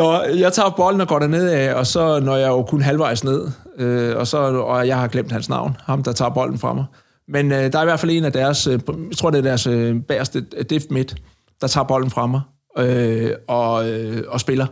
når jeg tager bolden og går derned af, og så når jeg jo kun halvvejs ned, øh, og, så, og jeg har glemt hans navn, ham der tager bolden fra mig. Men øh, der er i hvert fald en af deres, øh, jeg tror det er deres øh, bagerste diff midt, der tager bolden fra mig øh, og, øh, og spiller.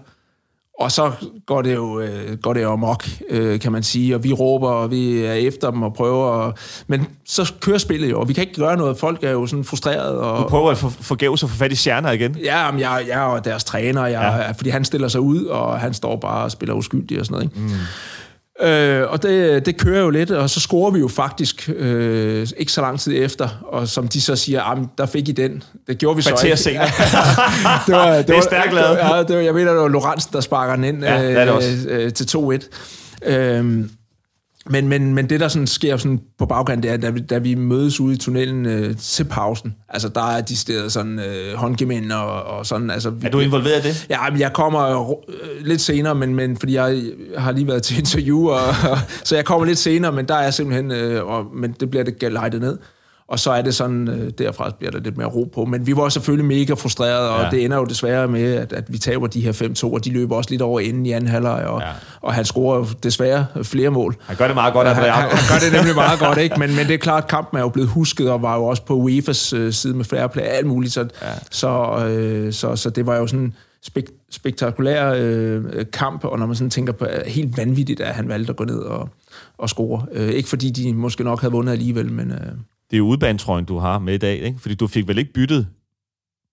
Og så går det jo, øh, går det jo amok, øh, kan man sige, og vi råber, og vi er efter dem og prøver. Og, men så kører spillet jo, og vi kan ikke gøre noget. Folk er jo sådan frustrerede. Og, Du prøver at få- forgæves at få fat i stjerner igen. Ja, men jeg, jeg er jo deres træner, jeg, ja. fordi han stiller sig ud, og han står bare og spiller uskyldig og sådan noget. Ikke? Mm. Øh, og det, det kører jo lidt, og så scorer vi jo faktisk øh, ikke så lang tid efter, og som de så siger, ah, der fik I den. Det gjorde vi så Kvarter ikke. senere. det, var, det, er var, stærkt lavet. Ja, det var, jeg mener, det var Lorenz, der sparker den ind Ja, det er det øh, øh, til 2-1. Øhm, men, men, men det, der sådan sker sådan på bagkant, det er, da vi, da vi mødes ude i tunnelen øh, til pausen, altså der er de steder sådan øh, håndgemænd og, og sådan. Altså, vi, Er du involveret i det? Ja, men jeg kommer øh, lidt senere, men, men fordi jeg har lige været til interview, og, og, så jeg kommer lidt senere, men der er simpelthen, øh, og, men det bliver det gelejtet ned. Og så er det sådan, øh, derfra bliver der lidt mere ro på. Men vi var selvfølgelig mega frustrerede, og Ja. det ender jo desværre med, at, at vi taber de her 5-2, og de løber også lidt over inden i anden halvleg, og, Ja. og han scorer jo desværre flere mål. Han gør det meget godt, han, han, han gør det nemlig meget godt, ikke? Men, men det er klart, at kampen er jo blevet husket, og var jo også på UEFA's øh, side med fair play, alt muligt. Så, ja. så, øh, så, så det var jo sådan spek- spektakulær øh, kamp, og når man sådan tænker på, helt vanvittigt, at han valgte at gå ned og, og score. Øh, ikke fordi de måske nok havde vundet alligevel, men... Øh, Det er udebanetrøjen, du har med i dag, ikke? Fordi du fik vel ikke byttet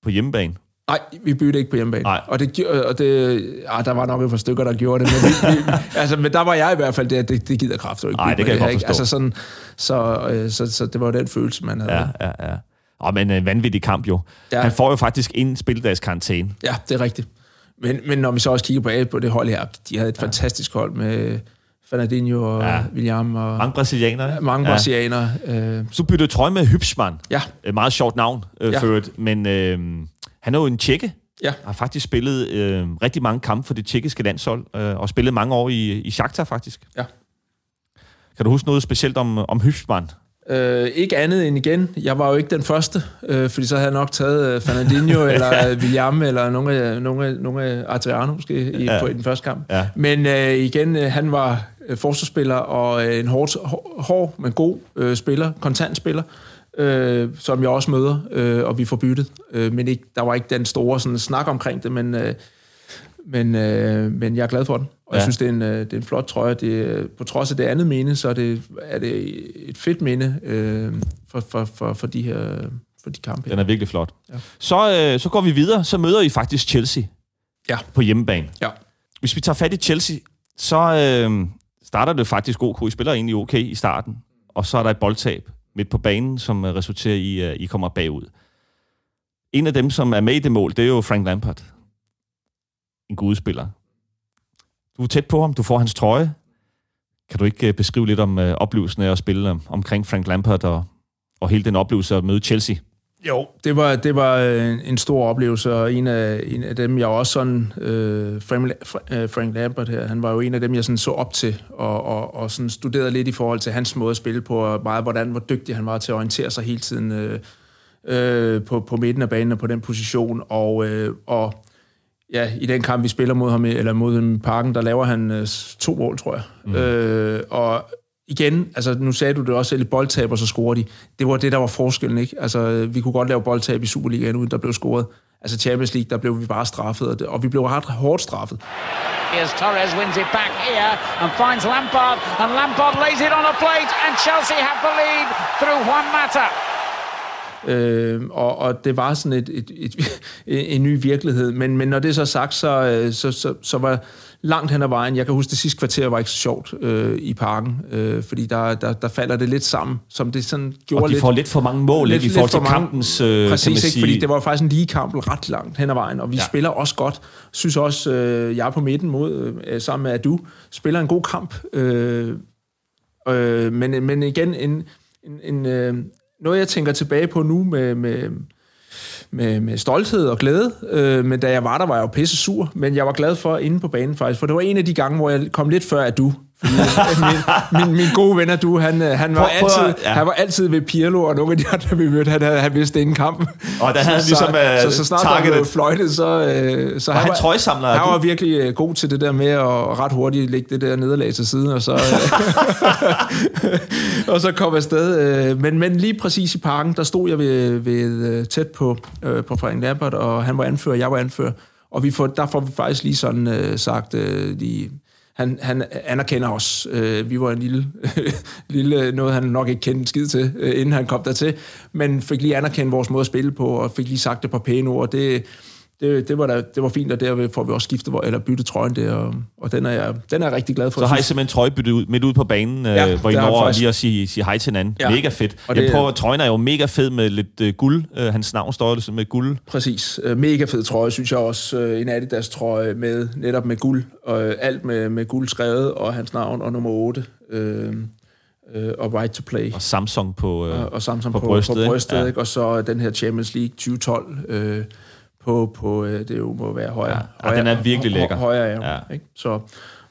på hjemmebane? Nej, vi byttede ikke på hjemmebane. Nej. Og, det, og det, ah, der var nok et par stykker, der gjorde det. Men, vi, vi, altså, men der var jeg i hvert fald, det, det, det gider kraft. Nej, det kan jeg godt forstå. Altså sådan, så, øh, så, så det var den følelse, man havde. Ja, ja, ja. Og men en vanvittig kamp jo. Ja. Han får jo faktisk en spildags karantæne. Ja, det er rigtigt. Men, men når vi så også kigger på, på det hold her, de havde et ja. fantastisk hold med Fernandinho og Ja. ja. William og Mange brasilianere. ikke? mange Ja. brasilianere. Øh, Så byttede trøje med Hybsman. ja, Et meget sjovt navn, øh, Ja. for. Men øh, han er jo en tjekke. ja. Har faktisk spillet øh, rigtig mange kampe for det tjekkiske landshold. Øh, og spillet mange år i, i Shakhtar, faktisk. Ja. Kan du huske noget specielt om, om Hybsman? Øh, ikke andet end igen, jeg var jo ikke den første, øh, fordi så havde jeg nok taget øh, Fernandinho eller øh, William eller nogle af, nogle af, nogle af Adriano måske i, Ja. på, i den første kamp. Ja. Men øh, igen, øh, han var øh, forsvarsspiller og øh, en hård, hår, hård men god øh, spiller, kontant spiller, øh, som jeg også møder, øh, og vi får byttet. Øh, men ikke, der var ikke den store sådan, snak omkring det, men, øh, men, øh, men jeg er glad for den. Og ja. Jeg synes, det er en, øh, det er en flot trøje. Det, på trods af det andet minde, så er det, er det et fedt minde øh, for, for, for, for, de her for de kampe. Den er virkelig flot. Ja. Så, øh, så går vi videre. Så møder I faktisk Chelsea Ja. på hjemmebane. Ja. Hvis vi tager fat i Chelsea, så øh, starter det faktisk OK. I spiller egentlig okay i starten. Og så er der et boldtab midt på banen, som øh, resulterer i, at I kommer bagud. En af dem, som er med i det mål, det er jo Frank Lampard. En gudspiller. Du er tæt på ham, du får hans trøje. Kan du ikke øh, beskrive lidt om øh, oplevelsen af at spille øh, omkring Frank Lampard og, og hele den oplevelse at møde Chelsea? Jo, det var, det var en, en stor oplevelse, og en af, en af dem, jeg også sådan, øh, Frank, øh, Frank Lambert her, han var jo en af dem, jeg sådan så op til, og, og, og sådan studerede lidt i forhold til hans måde at spille på, og meget hvordan, hvor dygtig han var til at orientere sig hele tiden øh, øh, på, på midten af banen og på den position, og, øh, og ja, i den kamp, vi spiller mod ham, eller mod ham i parken, der laver han øh, to mål, tror jeg. Mm. Øh, og igen, altså nu sagde du det også selv, boldtab, og så scorer de. Det var det, der var forskellen, ikke? Altså, øh, vi kunne godt lave boldtab i Superligaen, uden der blev scoret. Altså Champions League, der blev vi bare straffet, og, det, og vi blev ret hårdt straffet. Here's Torres wins it back here and finds Lampard, and Lampard lays it on a plate, and Chelsea have the lead through Juan Mata. Øh, og, og det var sådan et, et, et, et, en ny virkelighed. Men, men når det er så sagt, så, øh, så, så, så var langt hen ad vejen. Jeg kan huske, det sidste kvarter var ikke så sjovt øh, i parken, øh, fordi der, der, der falder det lidt sammen, som det sådan gjorde Og de lidt. får lidt for mange mål lidt, ikke, i forhold til for mange- kampens, øh, Præcis, kan man ikke, sige. fordi det var faktisk en lige kamp ret langt hen ad vejen, og vi ja. spiller også godt. Synes også, øh, jeg er på midten mod, øh, sammen med Adu, spiller en god kamp. Øh, øh, men, men igen, en, en, en, øh, noget jeg tænker tilbage på nu med, med, med, med stolthed og glæde. Øh, men da jeg var der, var jeg jo pisse sur, men jeg var glad for inde på banen faktisk, for det var en af de gange, hvor jeg kom lidt før at du min, min, min gode ven Adu, han, øh, han, var Prøv- prøv altid, ja. han var altid ved Pirlo, og nogle af de andre, vi mødte, han, havde, han vidste inden kampen. Og der havde han ligesom, så, øh, så, så snart targeted. blev fløjtet, så, øh, så Og han var, trøjesamler, han var virkelig god til det der med at ret hurtigt lægge det der nederlag til siden, og så, øh, og så kom afsted. Øh, men, men lige præcis i parken, der stod jeg ved, ved tæt på, øh, på Frank Lampert, og han var anfører, jeg var anfører. Og vi får, der får vi faktisk lige sådan øh, sagt, øh, lige, han, han anerkender os. Øh, vi var en lille, lille, øh, noget han nok ikke kendte skid til, øh, inden han kom dertil, men fik lige anerkendt vores måde at spille på, og fik lige sagt et par pæne ord. Det, det, det, var da, det var fint, og der får vi også skiftet, eller byttet trøjen der, og, og den, er jeg, den er jeg rigtig glad for. Så har I simpelthen trøjebyttet ud, midt ud på banen, ja, øh, hvor I når faktisk... lige at sige, sige hej til hinanden. Ja. Mega fedt. Og det, jeg prøver, trøjen er jo mega fed med lidt uh, guld. Uh, hans navn står det med guld. Præcis. Uh, mega fed trøje, synes jeg også. Uh, en Adidas trøje med, netop med guld. Og uh, alt med, med guld skrevet, og hans navn, og nummer 8. Uh, og Right to Play. Og Samsung på, uh, og, og Samsung på, på brystet, på brystet ja. ikke? og så den her Champions League 2012 uh, på, på det jo må være højere. Ja, højere, den er virkelig lækker. Højere, ja. ja. Ikke? Så,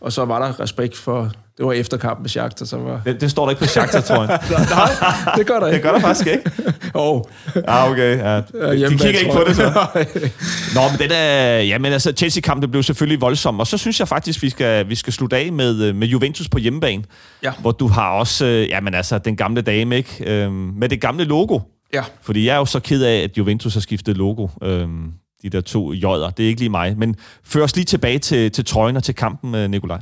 og så var der respekt for, det var efter kampen med Shakhtar, så var... Det, det står der ikke på Shakhtar, tror jeg. Nej, det gør der ikke. Det gør der faktisk ikke. oh. Ah, okay. Ja. De kigger ikke på det, så. Nå, men den er... Ja, men altså, Chelsea-kampen blev selvfølgelig voldsom, og så synes jeg faktisk, vi skal, vi skal slutte af med, med Juventus på hjemmebane, ja. hvor du har også, ja, men altså, den gamle dame, ikke? Øhm, med det gamle logo. Ja. Fordi jeg er jo så ked af, at Juventus har skiftet logo. Øhm, de der to jøder. Det er ikke lige mig. Men før os lige tilbage til, til trøjen og til kampen, Nikolaj.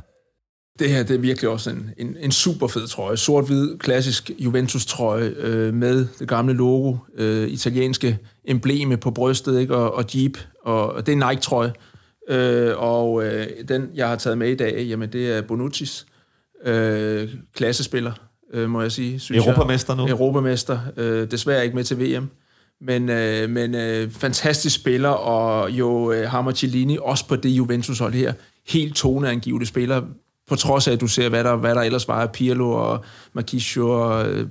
Det her det er virkelig også en, en, en super fed trøje. Sort-hvid, klassisk Juventus-trøje øh, med det gamle logo, øh, italienske embleme på brystet ikke? Og, og Jeep. Og, og det er Nike-trøje. Øh, og øh, den, jeg har taget med i dag, jamen det er Bonucci's øh, klassespiller, øh, må jeg sige. Synes Europamester nu? Europamester. Øh, desværre ikke med til VM. Men, øh, men øh, fantastisk spiller, og jo øh, Hammer Cellini, også på det Juventus-hold her, helt toneangivende spiller, på trods af, at du ser, hvad der, hvad der ellers var af Pirlo og Marquisio og øh,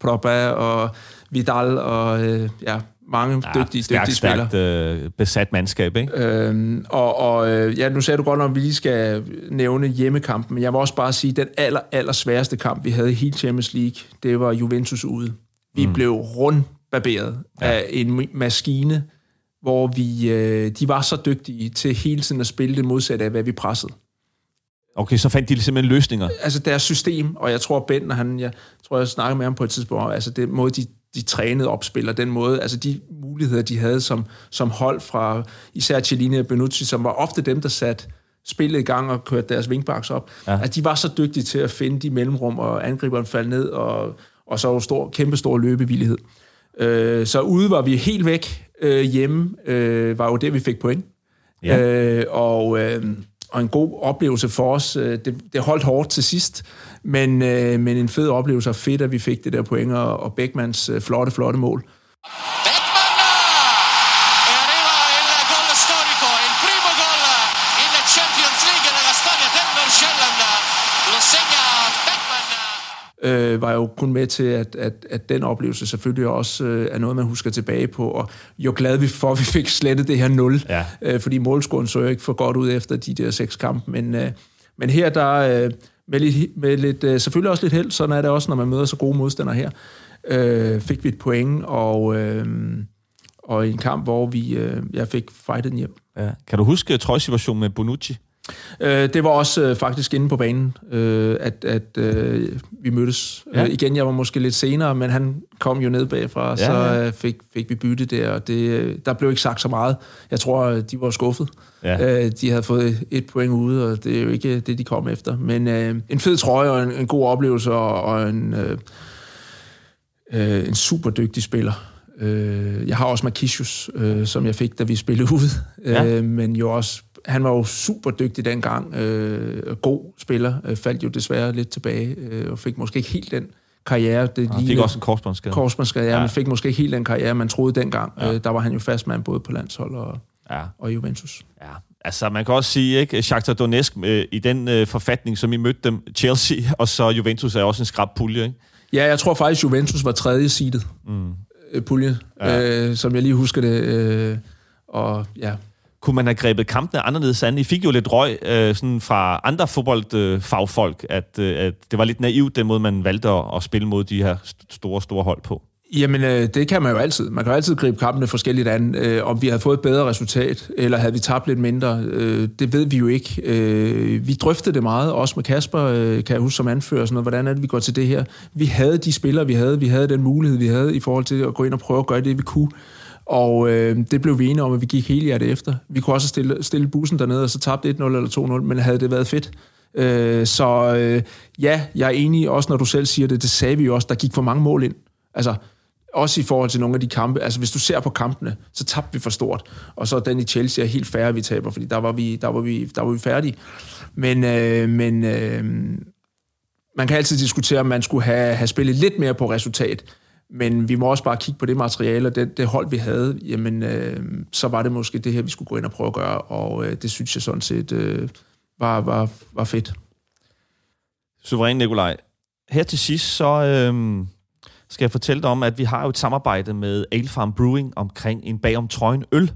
Proba og Vidal og øh, ja, mange ja, dygtige, stærk, dygtige spillere. Stærkt øh, besat mandskab, ikke? Øhm, og, og øh, ja, nu sagde du godt, at vi lige skal nævne hjemmekampen, men jeg vil også bare sige, at den aller, aller sværeste kamp, vi havde i hele Champions League, det var Juventus ude. Vi mm. blev rundbarberet ja. af en maskine, hvor vi, øh, de var så dygtige til hele tiden at spille det modsatte af, hvad vi pressede. Okay, så fandt de simpelthen løsninger? Altså deres system, og jeg tror, Ben, han, jeg tror, jeg snakkede med ham på et tidspunkt, altså det måde, de, de trænede opspiller, den måde, altså de muligheder, de havde som, som hold fra især Cellini og Benucci, som var ofte dem, der satte spillet i gang og kørte deres wingbacks op. Ja. At de var så dygtige til at finde de mellemrum, og angriberen falde ned, og, og så var stor, kæmpe stor løbevillighed. Øh, så ude var vi helt væk. Øh, hjemme øh, var jo det, vi fik point. Ja. Øh, og... Øh, og en god oplevelse for os. Øh, det, det holdt hårdt til sidst, men, øh, men en fed oplevelse, og fedt, at vi fik det der point, og, og Beckmans øh, flotte, flotte mål. Øh, var jo kun med til, at, at, at den oplevelse selvfølgelig også øh, er noget, man husker tilbage på. Og jo glad vi for, at vi fik slettet det her 0, ja. øh, fordi målscoren så jo ikke for godt ud efter de der seks kampe. Men, øh, men her, der øh, med lidt, med lidt øh, selvfølgelig også lidt held, sådan er det også, når man møder så gode modstandere her, øh, fik vi et point, og, øh, og i en kamp, hvor vi, øh, jeg fik fightet hjem. Ja. Kan du huske trøjsituationen med Bonucci? Øh, det var også øh, faktisk inde på banen, øh, at, at øh, vi mødtes. Ja. Øh, igen, jeg var måske lidt senere, men han kom jo ned bagfra, ja, så ja. Øh, fik, fik vi bytte der, og det, øh, der blev ikke sagt så meget. Jeg tror, de var skuffet. Ja. Øh, de havde fået et point ude, og det er jo ikke det, de kom efter. Men øh, en fed trøje og en, en god oplevelse, og, og en, øh, øh, en super dygtig spiller. Øh, jeg har også Marquisius, øh, som jeg fik, da vi spillede ud, ja. øh, men jo også han var jo super dygtig dengang, øh, god spiller, øh, faldt jo desværre lidt tilbage, øh, og fik måske ikke helt den karriere. Det han fik også en korsbåndsskade. Korsbåndsskade, ja, ja, men fik måske ikke helt den karriere, man troede dengang. Ja. Øh, der var han jo fastmand både på landshold og, ja. og Juventus. Ja, altså man kan også sige, ikke, Shakhtar Donetsk øh, i den øh, forfatning, som I mødte dem, Chelsea, og så Juventus er også en skrab pulje, ikke? Ja, jeg tror faktisk, Juventus var tredje seedet mm. øh, pulje, ja. øh, som jeg lige husker det. Øh, og ja, kunne man have grebet kampene anderledes an? I fik jo lidt røg øh, sådan fra andre fodboldfagfolk, øh, at, øh, at det var lidt naivt, den måde, man valgte at, at spille mod de her store, store hold på. Jamen, øh, det kan man jo altid. Man kan jo altid gribe kampene forskelligt an. Øh, om vi havde fået et bedre resultat, eller havde vi tabt lidt mindre, øh, det ved vi jo ikke. Øh, vi drøftede det meget, også med Kasper, øh, kan jeg huske som anfører, sådan noget, hvordan er det, vi går til det her. Vi havde de spillere, vi havde. Vi havde den mulighed, vi havde i forhold til at gå ind og prøve at gøre det, vi kunne. Og øh, det blev vi enige om, at vi gik hele hjertet efter. Vi kunne også stille, stille bussen dernede, og så tabte 1-0 eller 2-0, men havde det været fedt. Øh, så øh, ja, jeg er enig, også når du selv siger det, det sagde vi jo også, der gik for mange mål ind. Altså, også i forhold til nogle af de kampe. Altså, hvis du ser på kampene, så tabte vi for stort. Og så den i Chelsea er helt færre, vi taber, fordi der var vi, der var vi, der var vi færdige. Men, øh, men øh, man kan altid diskutere, om man skulle have, have spillet lidt mere på resultat. Men vi må også bare kigge på det materiale, og det, det hold, vi havde, jamen, øh, så var det måske det her, vi skulle gå ind og prøve at gøre, og øh, det synes jeg sådan set øh, var, var, var fedt. Suveræn Nikolaj. Her til sidst, så øh, skal jeg fortælle dig om, at vi har jo et samarbejde med Ale Farm Brewing omkring en bagom trøjen øl.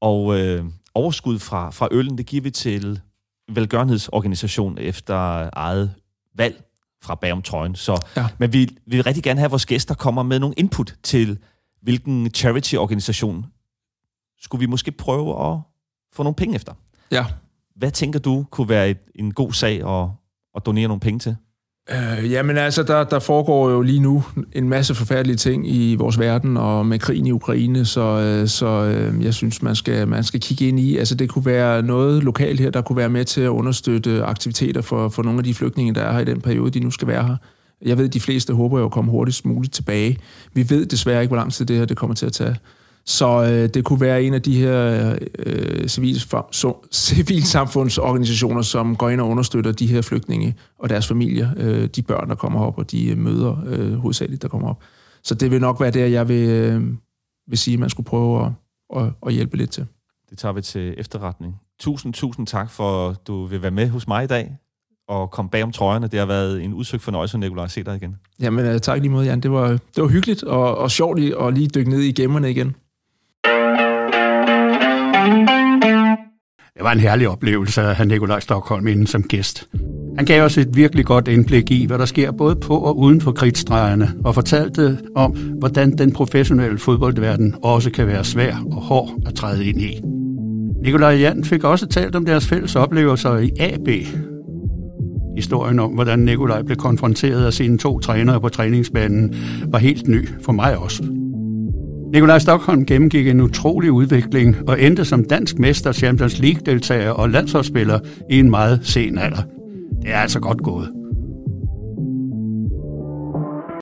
Og øh, overskud fra, fra øllen, det giver vi til velgørenhedsorganisation efter eget valg fra bagom trøjen. Så, ja. Men vi, vi vil rigtig gerne have, at vores gæster kommer med nogle input til, hvilken charity-organisation skulle vi måske prøve at få nogle penge efter. Ja. Hvad tænker du kunne være et, en god sag at, at donere nogle penge til? Øh, jamen altså, der, der foregår jo lige nu en masse forfærdelige ting i vores verden, og med krigen i Ukraine, så, øh, så øh, jeg synes, man skal, man skal kigge ind i. Altså, det kunne være noget lokalt her, der kunne være med til at understøtte aktiviteter for, for nogle af de flygtninge, der er her i den periode, de nu skal være her. Jeg ved, at de fleste håber jo at komme hurtigst muligt tilbage. Vi ved desværre ikke, hvor lang tid det her det kommer til at tage. Så øh, det kunne være en af de her øh, civilsamfundsorganisationer, som går ind og understøtter de her flygtninge og deres familier, øh, de børn, der kommer op, og de møder øh, hovedsageligt, der kommer op. Så det vil nok være der, jeg vil, øh, vil sige, at man skulle prøve at, at, at hjælpe lidt til. Det tager vi til efterretning. Tusind, tusind tak for, at du vil være med hos mig i dag og komme bag om trøjerne. Det har været en udsøgt fornøjelse, Nicolaj, at se dig igen. Jamen, øh, tak lige måde, Jan. Det var, det var hyggeligt og, og sjovt at lige dykke ned i gemmerne igen. Det var en herlig oplevelse at have Nikolaj Stockholm inden som gæst. Han gav os et virkelig godt indblik i, hvad der sker både på og uden for kridtstregerne, og fortalte om, hvordan den professionelle fodboldverden også kan være svær og hård at træde ind i. Nikolaj Jan fik også talt om deres fælles oplevelser i AB. Historien om, hvordan Nikolaj blev konfronteret af sine to trænere på træningsbanen, var helt ny for mig også. Nikolaj Stockholm gennemgik en utrolig udvikling og endte som dansk mester, Champions League-deltager og landsholdsspiller i en meget sen alder. Det er altså godt gået.